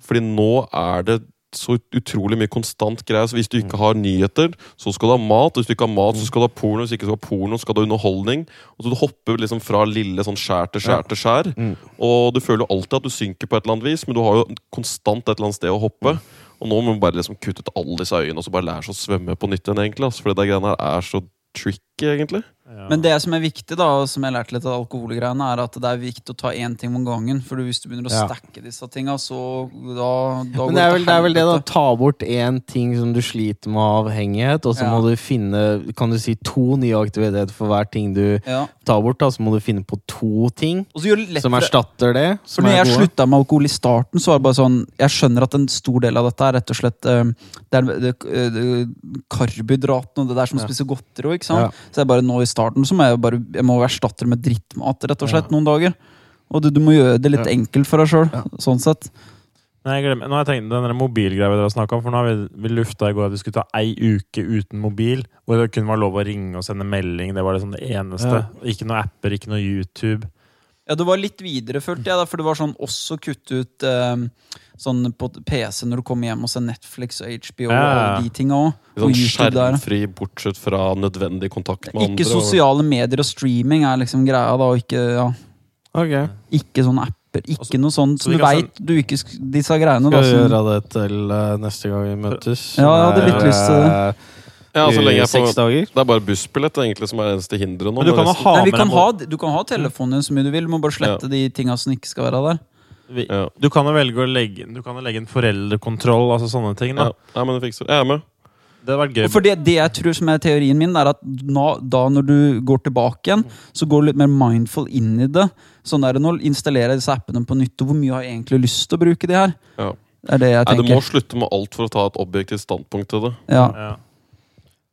Fordi nå er det så utrolig mye konstant greier. Så hvis du ikke har nyheter, så skal du ha mat. Hvis du ikke har mat, så skal du ha porno. Hvis du ikke skal ha porno, så skal du ha underholdning. Og så du hopper liksom fra lille sånn skjær til skjær til skjær. Mm. Og du føler jo alltid at du synker på et eller annet vis, men du har jo konstant et eller annet sted å hoppe. Og nå må du bare liksom kutte ut alle disse øyene og så bare lære seg å svømme på nytt igjen. egentlig altså, For det der greiene her er så tricky, egentlig. Ja. Men det som er viktig, da, og som jeg lærte litt av alkoholgreiene, er at det er viktig å ta én ting om gangen. For hvis du begynner å Ja. stacke disse tinga, så da, da Men det er, vel, det er vel det, da. Ta bort én ting som du sliter med avhengighet, og så Ja. må du finne kan du si, to nye aktiviteter for hver ting du tar bort. da Så må du finne på to ting det som erstatter det. For Som når er jeg slutta med alkohol i starten, så var det bare sånn Jeg skjønner at en stor del av dette er rett og slett eh, Det er det, det, karbohydratene og det der som Ja. spiser godteri òg, ikke sant. Så jeg bare nå i starten så må jeg bare Jeg må erstatte det med drittmat, rett og slett, noen dager. Og du, du må gjøre det litt Ja. enkelt for deg sjøl, Ja. sånn sett. Men jeg glemmer, nå har jeg tenkt den der mobilgreia dere har snakket om, for nå har vi, vi lufta i går at vi skulle ta ei uke uten mobil, hvor det kun var lov å ringe og sende melding. Det var liksom det eneste. Ikke noe apper, ikke noe YouTube. Ja, det var litt videreført, ja, da, for det var sånn også kutte ut eh, sånn på PC når du kommer hjem og ser Netflix og HBO og Ja. og de tinga òg. Sånn skjermfri, bortsett fra nødvendig kontakt med Ikke andre. sosiale medier og streaming er liksom greia, da, og ikke ja. Okay. Ikke sånne apper. Ikke Altså, noe sånt så som så du veit du ikke Disse greiene, da. Skal vi Som, gjøre det til uh, neste gang vi møtes? Ja, jeg hadde litt lyst til det. Ja, så lenge jeg Seks får, dager? det er bare bussbillett egentlig som er det eneste hinderet nå. Men du kan ha Nei, kan ha, du kan ha telefonen din så mye du vil, du må bare slette de tinga som ikke skal være der. vi, Ja. Du kan jo velge å legge Du kan legge en foreldrekontroll, altså sånne ting. da Ja, ja, men det fikser Jeg er med. Det hadde vært gøy. For det, det jeg tror som er teorien min, er at nå, da når du går tilbake igjen, så går du litt mer mindful inn i det. Sånn der, Nå installerer jeg disse appene på nytt, og hvor mye har jeg egentlig lyst til å bruke de her? Ja. Det er det jeg Nei, Du må slutte med alt for å ta et objektivt standpunkt til det. Ja, Ja.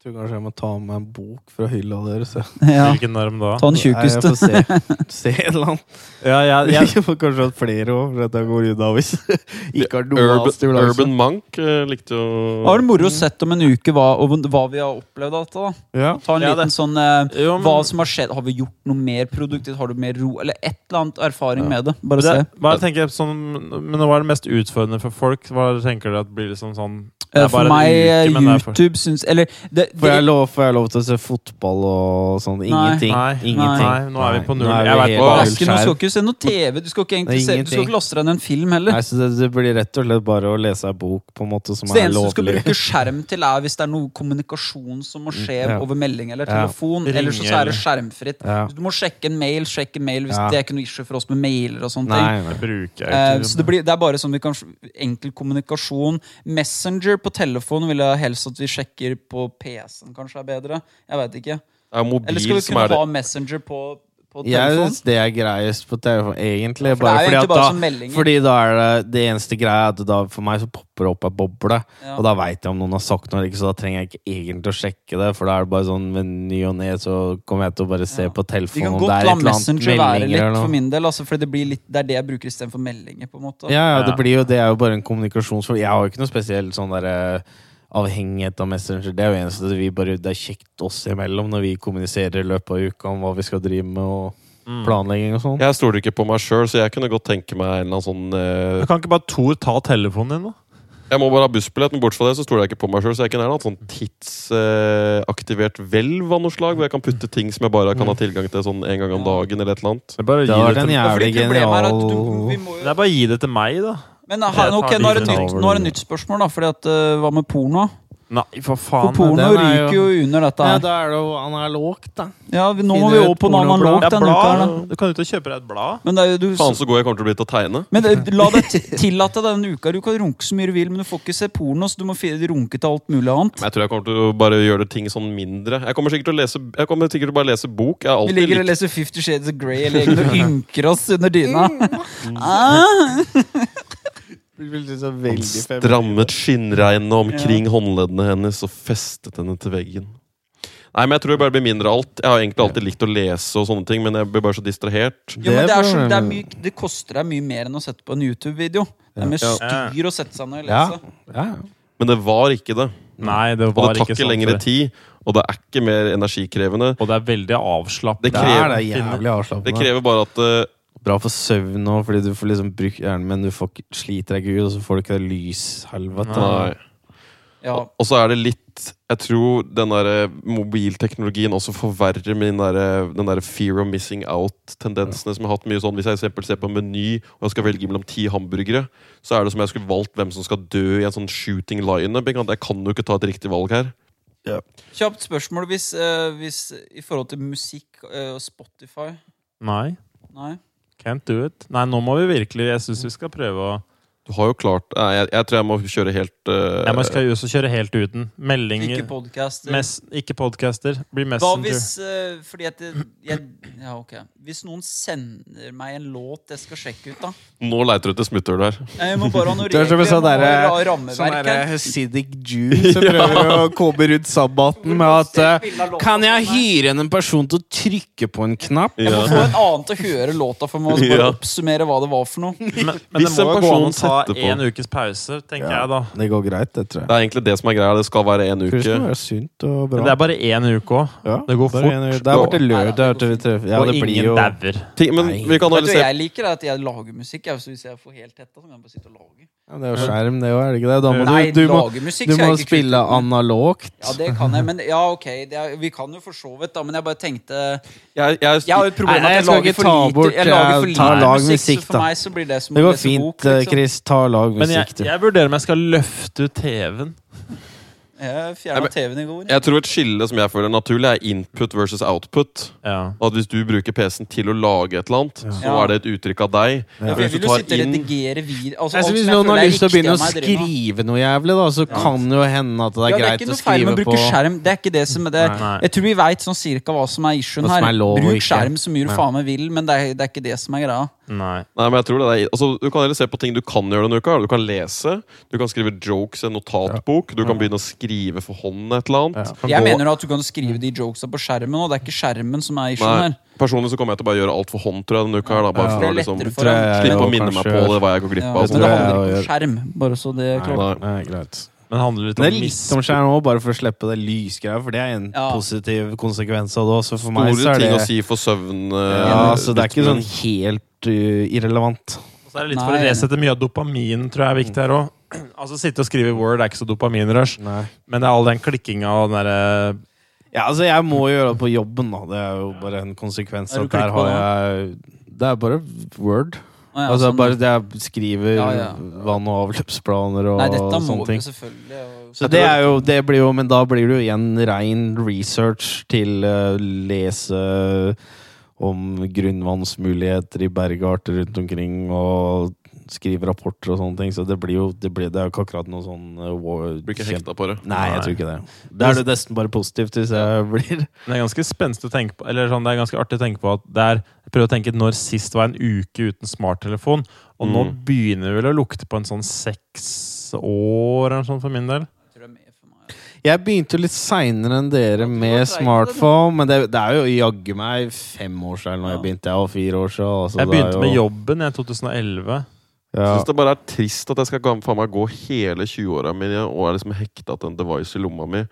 Tror kanskje jeg må ta med en bok fra hylla deres. ja. Hvilken arm da? Ta en Nei, jeg tjukkeste. får se, se et eller annet. Ja, jeg, Jeg får kanskje hatt flere òg, for jeg går unna hvis ikke har noe Urban, stimulanse. Urban Monk eh, likte jo Har det moro sett om en uke hva, hva vi har opplevd av dette? da? Ja. Ta en Ja, liten det- sånn eh, Jo, men- Hva som har skjedd? Har vi gjort noe mer produktivt? Har du mer ro? Eller et eller annet erfaring med det? Bare se. det, bare tenker sånn, Men hva er det mest utfordrende for folk? Hva tenker du at blir liksom sånn det Eh, er For meg, uke, det for- YouTube syns Eller det, Får jeg, det, lov, får jeg lov til å se fotball og sånn? Ingenting. Nei, Ingenting. nei, nå er vi på null. Nå vi Jeg vet hva- det null ikke, du skal ikke se noe TV. Du skal ikke, egentlig se, du skal ikke laste deg ned en film heller. Nei, så det, det blir rett og slett bare å lese ei bok på en måte som Så det er eneste du skal bruke skjerm til, er hvis det er noe kommunikasjon som må skje Ja. over melding eller telefon. Ja. Ellers så er det skjermfritt. Ja. Du må sjekke en mail, sjekke en mail hvis Ja. det er ikke noe issue for oss med mailer og sånne ting. Nei, Det bruker jeg Eh, ikke. så det, blir, det er bare sånn vi kan enkel kommunikasjon. Messenger på telefon vil jeg helst at vi sjekker på PC-en, kanskje er bedre. Jeg vet ikke. Det er mobil Eller skal vi kunne er det. ha Messenger på, på telefonen? Yes, det er greiest på telefonen, egentlig. For det er jo fordi, at bare da, meldinger. fordi da er det det eneste greia er at da, for meg så popper det opp ei boble. Ja. Og da veit jeg om noen har sagt noe ikke, så da trenger jeg ikke egentlig å sjekke det. For da er det bare sånn ved ny og ne så kommer jeg til å bare se Ja. på telefonen om det er et eller annet Messenger være litt eller for min del, altså, for det, blir litt, det er det jeg bruker istedenfor meldinger. på en måte Ja, ja, det blir jo Det er jo bare en kommunikasjonsform. Jeg har jo ikke noe spesielt sånn derre avhengighet av Messenger. Det er jo eneste vi bare Det er kjekt oss imellom når vi kommuniserer i løpet av uka om hva vi skal drive med, og Mm. planlegging og sånn. Jeg stoler ikke på meg sjøl, så jeg kunne godt tenke meg en eller annen sånn eh, Men Kan ikke bare Tor ta telefonen din, da? Jeg må bare ha bussbillett, men bortsett fra det så stoler jeg ikke på meg sjøl. Så jeg kunne gjerne hatt sånn tidsaktivert hvelv av noe slag, hvor jeg kan putte ting som jeg bare kan ha tilgang til sånn en gang om dagen, eller et eller annet. Det er bare å gi det til må Det er bare å gi det til meg, da. Men uh, Jeg ok, nå er det nytt, nå er det nytt spørsmål, da. Fordi at, uh, hva med porno? Nei, for For porno den er jo- ryker jo under dette Ja, da er det jo analogt, da. Ja, vi- nå må vi over på noe analogt Ja, blad. Du kan ut og kjøpe deg et blad. Men, det du, Faen, så god jeg kommer til å bli til å tegne. men det, la deg tillate deg denne uka. Du kan runke så mye du vil, men du får ikke se porno, så du må runke til alt mulig annet. Men jeg tror jeg kommer til å bare gjøre ting sånn mindre. Jeg kommer sikkert til å lese Jeg kommer sikkert til å bare lese bok. Jeg Vi ligger og leser Fifty Shades of Grey eller ligger og ynker oss under dyna. Ah. Veldig strammet skinnregnene omkring håndleddene hennes og festet henne til veggen. Nei, men Jeg tror jeg bare blir mindre alt. Jeg har egentlig alltid likt å lese, og sånne ting, men jeg blir bare så distrahert. Jo, men det, er så, det, er mye, det koster deg mye mer enn å sette på en YouTube-video. Det er med styr å sette seg ned og Ja. lese. Ja. Men det var ikke det. Nei, det var Og det tar ikke sånn. lengre det. tid, og det er ikke mer energikrevende. Og det er veldig avslappende. Det Det er det jævlig Det krever bare at eh, Bra for søvn òg, fordi du får liksom brukt hjernen, men du får, ikke- sliter deg ikke ut, og så får du ikke det lyshelvete. Nei. Ja. Og så er det litt Jeg tror den der mobilteknologien også forverrer min den der, den der fear of missing out-tendensene som jeg har hatt mye sånn Hvis jeg eksempel ser på en meny og jeg skal velge mellom ti hamburgere, så er det som jeg skulle valgt hvem som skal dø i en sånn shooting lineup. Jeg kan jo ikke ta et riktig valg her. Kjapt spørsmål hvis, eh, hvis i forhold til musikk eh, og Spotify Nei, Nei? Can't do it. Nei, nå må vi virkelig Jeg syns vi skal prøve å Du har jo klart Nei, jeg, jeg tror jeg må kjøre helt uh, Jeg må skal jo også kjøre helt uten. Meldinger Ikke podcaster? mes, Ikke podcaster. Blir Hva Messenger. hvis uh, Fordi at jeg, jeg, Ja, ok. Hvis noen sender meg en låt jeg skal sjekke ut, da Nå leiter du etter smutthull her. Jeg må bare ha noe Det er sånn derre- Sånn derre Hasidic Jew som prøver å komme rundt sabbaten med at uh, Kan jeg hyre en person til å trykke på en knapp? Jeg må få en annen til å høre låta for meg og bare Ja. oppsummere hva det var for noe. Men, men det må jo gå an å person ta setter på- en ukes pause, tenker jeg da. Det går greit, det tror jeg. Det er egentlig det som er greia. Det skal være en uke. være og bra. Det er bare én uke òg. ja, det går fort. en- Det er bare til lørdag. Ja, og det blir ingen jo dauer. Ting, men vi kan Vet du jeg liker? er At jeg lager musikk. Jeg, hvis jeg får helt tett, så kan jeg bare sitte og lage. ja, Det er jo skjerm, det òg, er det ikke det? Da må Nei, du, du må, musikk du må spille analogt. Ja, det kan jeg. Men ja, ok. Det er, vi kan jo for så vidt, da. Men jeg bare tenkte Jeg, jeg, Jeg har jo et problem med at jeg lager for lite, jeg lager for eh, lite lag musikk. musikk, så for da. meg så blir det som Det går fint, bok. eh, Liksom. Chris. Ta lag Men jeg, jeg vurderer om jeg skal løfte ut TV-en. Jeg Nei, fjerna TV-en i går. jeg tror et skille som jeg føler er naturlig, er input versus output. Ja. At Hvis du bruker PC-en til å lage et eller annet, så er det et uttrykk av deg. Ja, for Hvis du tar inn altså, synes Hvis noen har lyst til å begynne å skrive noe jævlig, da, så kan det jo hende at det er Ja, det er greit ikke å noe feil med skrive å på bruke skjerm. Det er ikke det som det er. Nei. Jeg tror vi veit sånn cirka hva som er issuen her. er lov Bruk skjerm så mye du faen meg vil, men det er, det er ikke det som er greia. Nei. Nei, men jeg tror det er, altså, Du kan heller se på ting du kan gjøre denne uka. Du kan lese, du kan skrive jokes i en notatbok, du kan begynne å skrive for hånd et eller annet. Jeg mener at du kan skrive de jokesa på skjermen, og det er ikke skjermen som er issuen Nei, her. Personlig så kommer jeg til å bare gjøre alt for hånd tror jeg, denne uka. her da, bare for Det å liksom Slippe å minne meg på det, hva jeg går glipp Ja, men det sånn. handler ikke om skjerm, bare så det er klart. Nei. Nei, greit. Men det handler litt Det om er litt om skjerm òg, bare for å slippe det lysgreia, for det er en Ja. positiv konsekvens av det også. For meg så er er ting det å si for søvn. eh, Ja, så det er ikke sånn helt uh, irrelevant. Og så er det litt for å resette mye av dopamin, tror jeg er viktig her òg. Altså, sitte og skrive Word er ikke så dopaminrush, Nei. men det er all den klikkinga og den derre Ja, altså, jeg må gjøre det på jobben, da. Det er jo bare en konsekvens. Er At der har jeg Det er bare Word. Ah, ja, altså sånn. bare det jeg skriver Ja, ja. vann- og avløpsplaner og Nei, dette må sånne ting. selvfølgelig. og- Så det er jo, det blir jo, men da blir det jo igjen rein research til uh, lese om grunnvannsmuligheter i bergarter rundt omkring, og skrive rapporter og sånne ting. Så det blir jo det, blir, det er jo ikke akkurat noe sånn uh, war, Blir ikke hekta på det. Nei, jeg tror ikke det. Det er det nesten bare positivt hvis jeg blir Det er ganske spenstig å tenke på Eller sånn, det er ganske artig å tenke på at det er Jeg prøver å tenke når sist var en uke uten smarttelefon, og nå Mm. begynner det vel å lukte på en sånn seks år eller noe sånt for min del. Jeg begynte jo litt seinere enn dere med smartphone, men det, det er jo jaggu meg fem år siden når Ja. jeg begynte. Jeg var fire år siden. altså Jeg det er begynte med jobben i 2011. Ja. synes det bare er trist at jeg skal faen meg gå hele 20-åra mine og er liksom hekta til en device i lomma mi.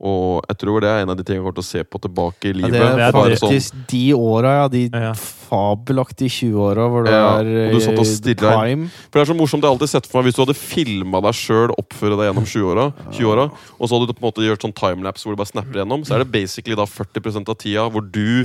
Og jeg tror det er en av de tingene jeg kommer til å se på tilbake i Ja, livet. det er er sånn, de åra, ja. De Ja. fabelaktige 20-åra hvor du Ja, er og du satt og eh, stirret. prime. for det er så morsomt, jeg har alltid sett for meg Hvis du hadde filma deg sjøl oppføre deg gjennom 20-åra, 20-åra, og så hadde du på en måte gjort sånn timelapse hvor du bare snapper gjennom, så er det basically da 40% av tida hvor du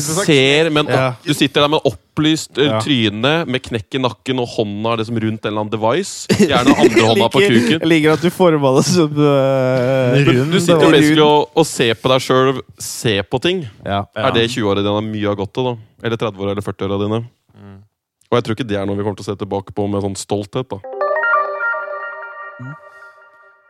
ser men opp, Ja. Du sitter der med opplyst eh, Ja. tryne, med knekk i nakken og hånda liksom rundt en eller annen device. Gjerne andre hånda på kuken. Jeg liker at du forma det som uh, rund. du sitter basically å, å, se på deg sjøl se på ting. Ja. Er det 20-åra dine mye har gått til, da? Eller 30-åra eller 40-åra dine? Mm. Og jeg tror ikke det er noe vi kommer til å se tilbake på med sånn stolthet. da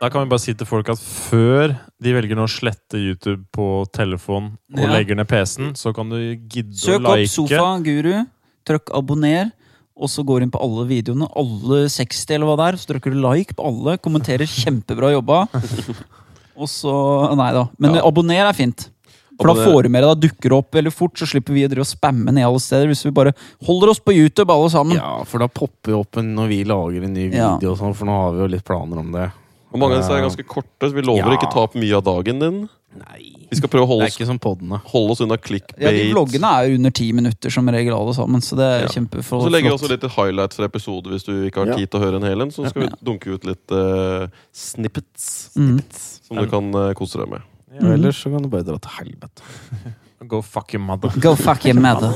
Da kan vi bare si til folk at før de velger å slette YouTube på telefon og Ja. legger ned PC-en, så kan du gidde Søk å opp like. Sofa Guru, trykk abonner, og så går inn på alle videoene. Alle 60 eller hva det er. Så trykker du like på alle, kommenterer 'kjempebra jobba'. Og så Nei da. Men Ja. abonner er fint. For da får du med deg, da dukker det opp veldig fort, så slipper vi å spamme ned alle steder. Hvis vi bare holder oss på YouTube alle sammen. ja, for da popper jo opp en når vi lager en ny Ja. video, og sånn, for nå har vi jo litt planer om det. Og mange av disse er ganske korte, så vi lover Ja. ikke ta opp mye av dagen din. Nei. Vi skal prøve å holde Det er oss, ikke som poddene. holde oss unna clickbait. Ja, de vloggene er under ti minutter som regel, alle sammen. Så det er Ja. Kjempeflott. så legger vi også litt highlights fra episoder hvis du ikke har Ja. tid til å høre en hel en. Så skal Ja. vi dunke ut litt eh, snippets Mm. som du kan eh, kose deg med. Og ellers så kan du bare dra til helvete. Go fuck your mother. Go fuck your mother.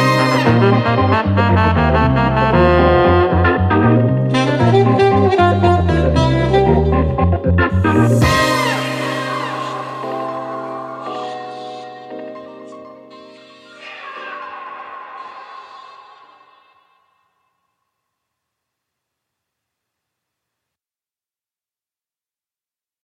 Thank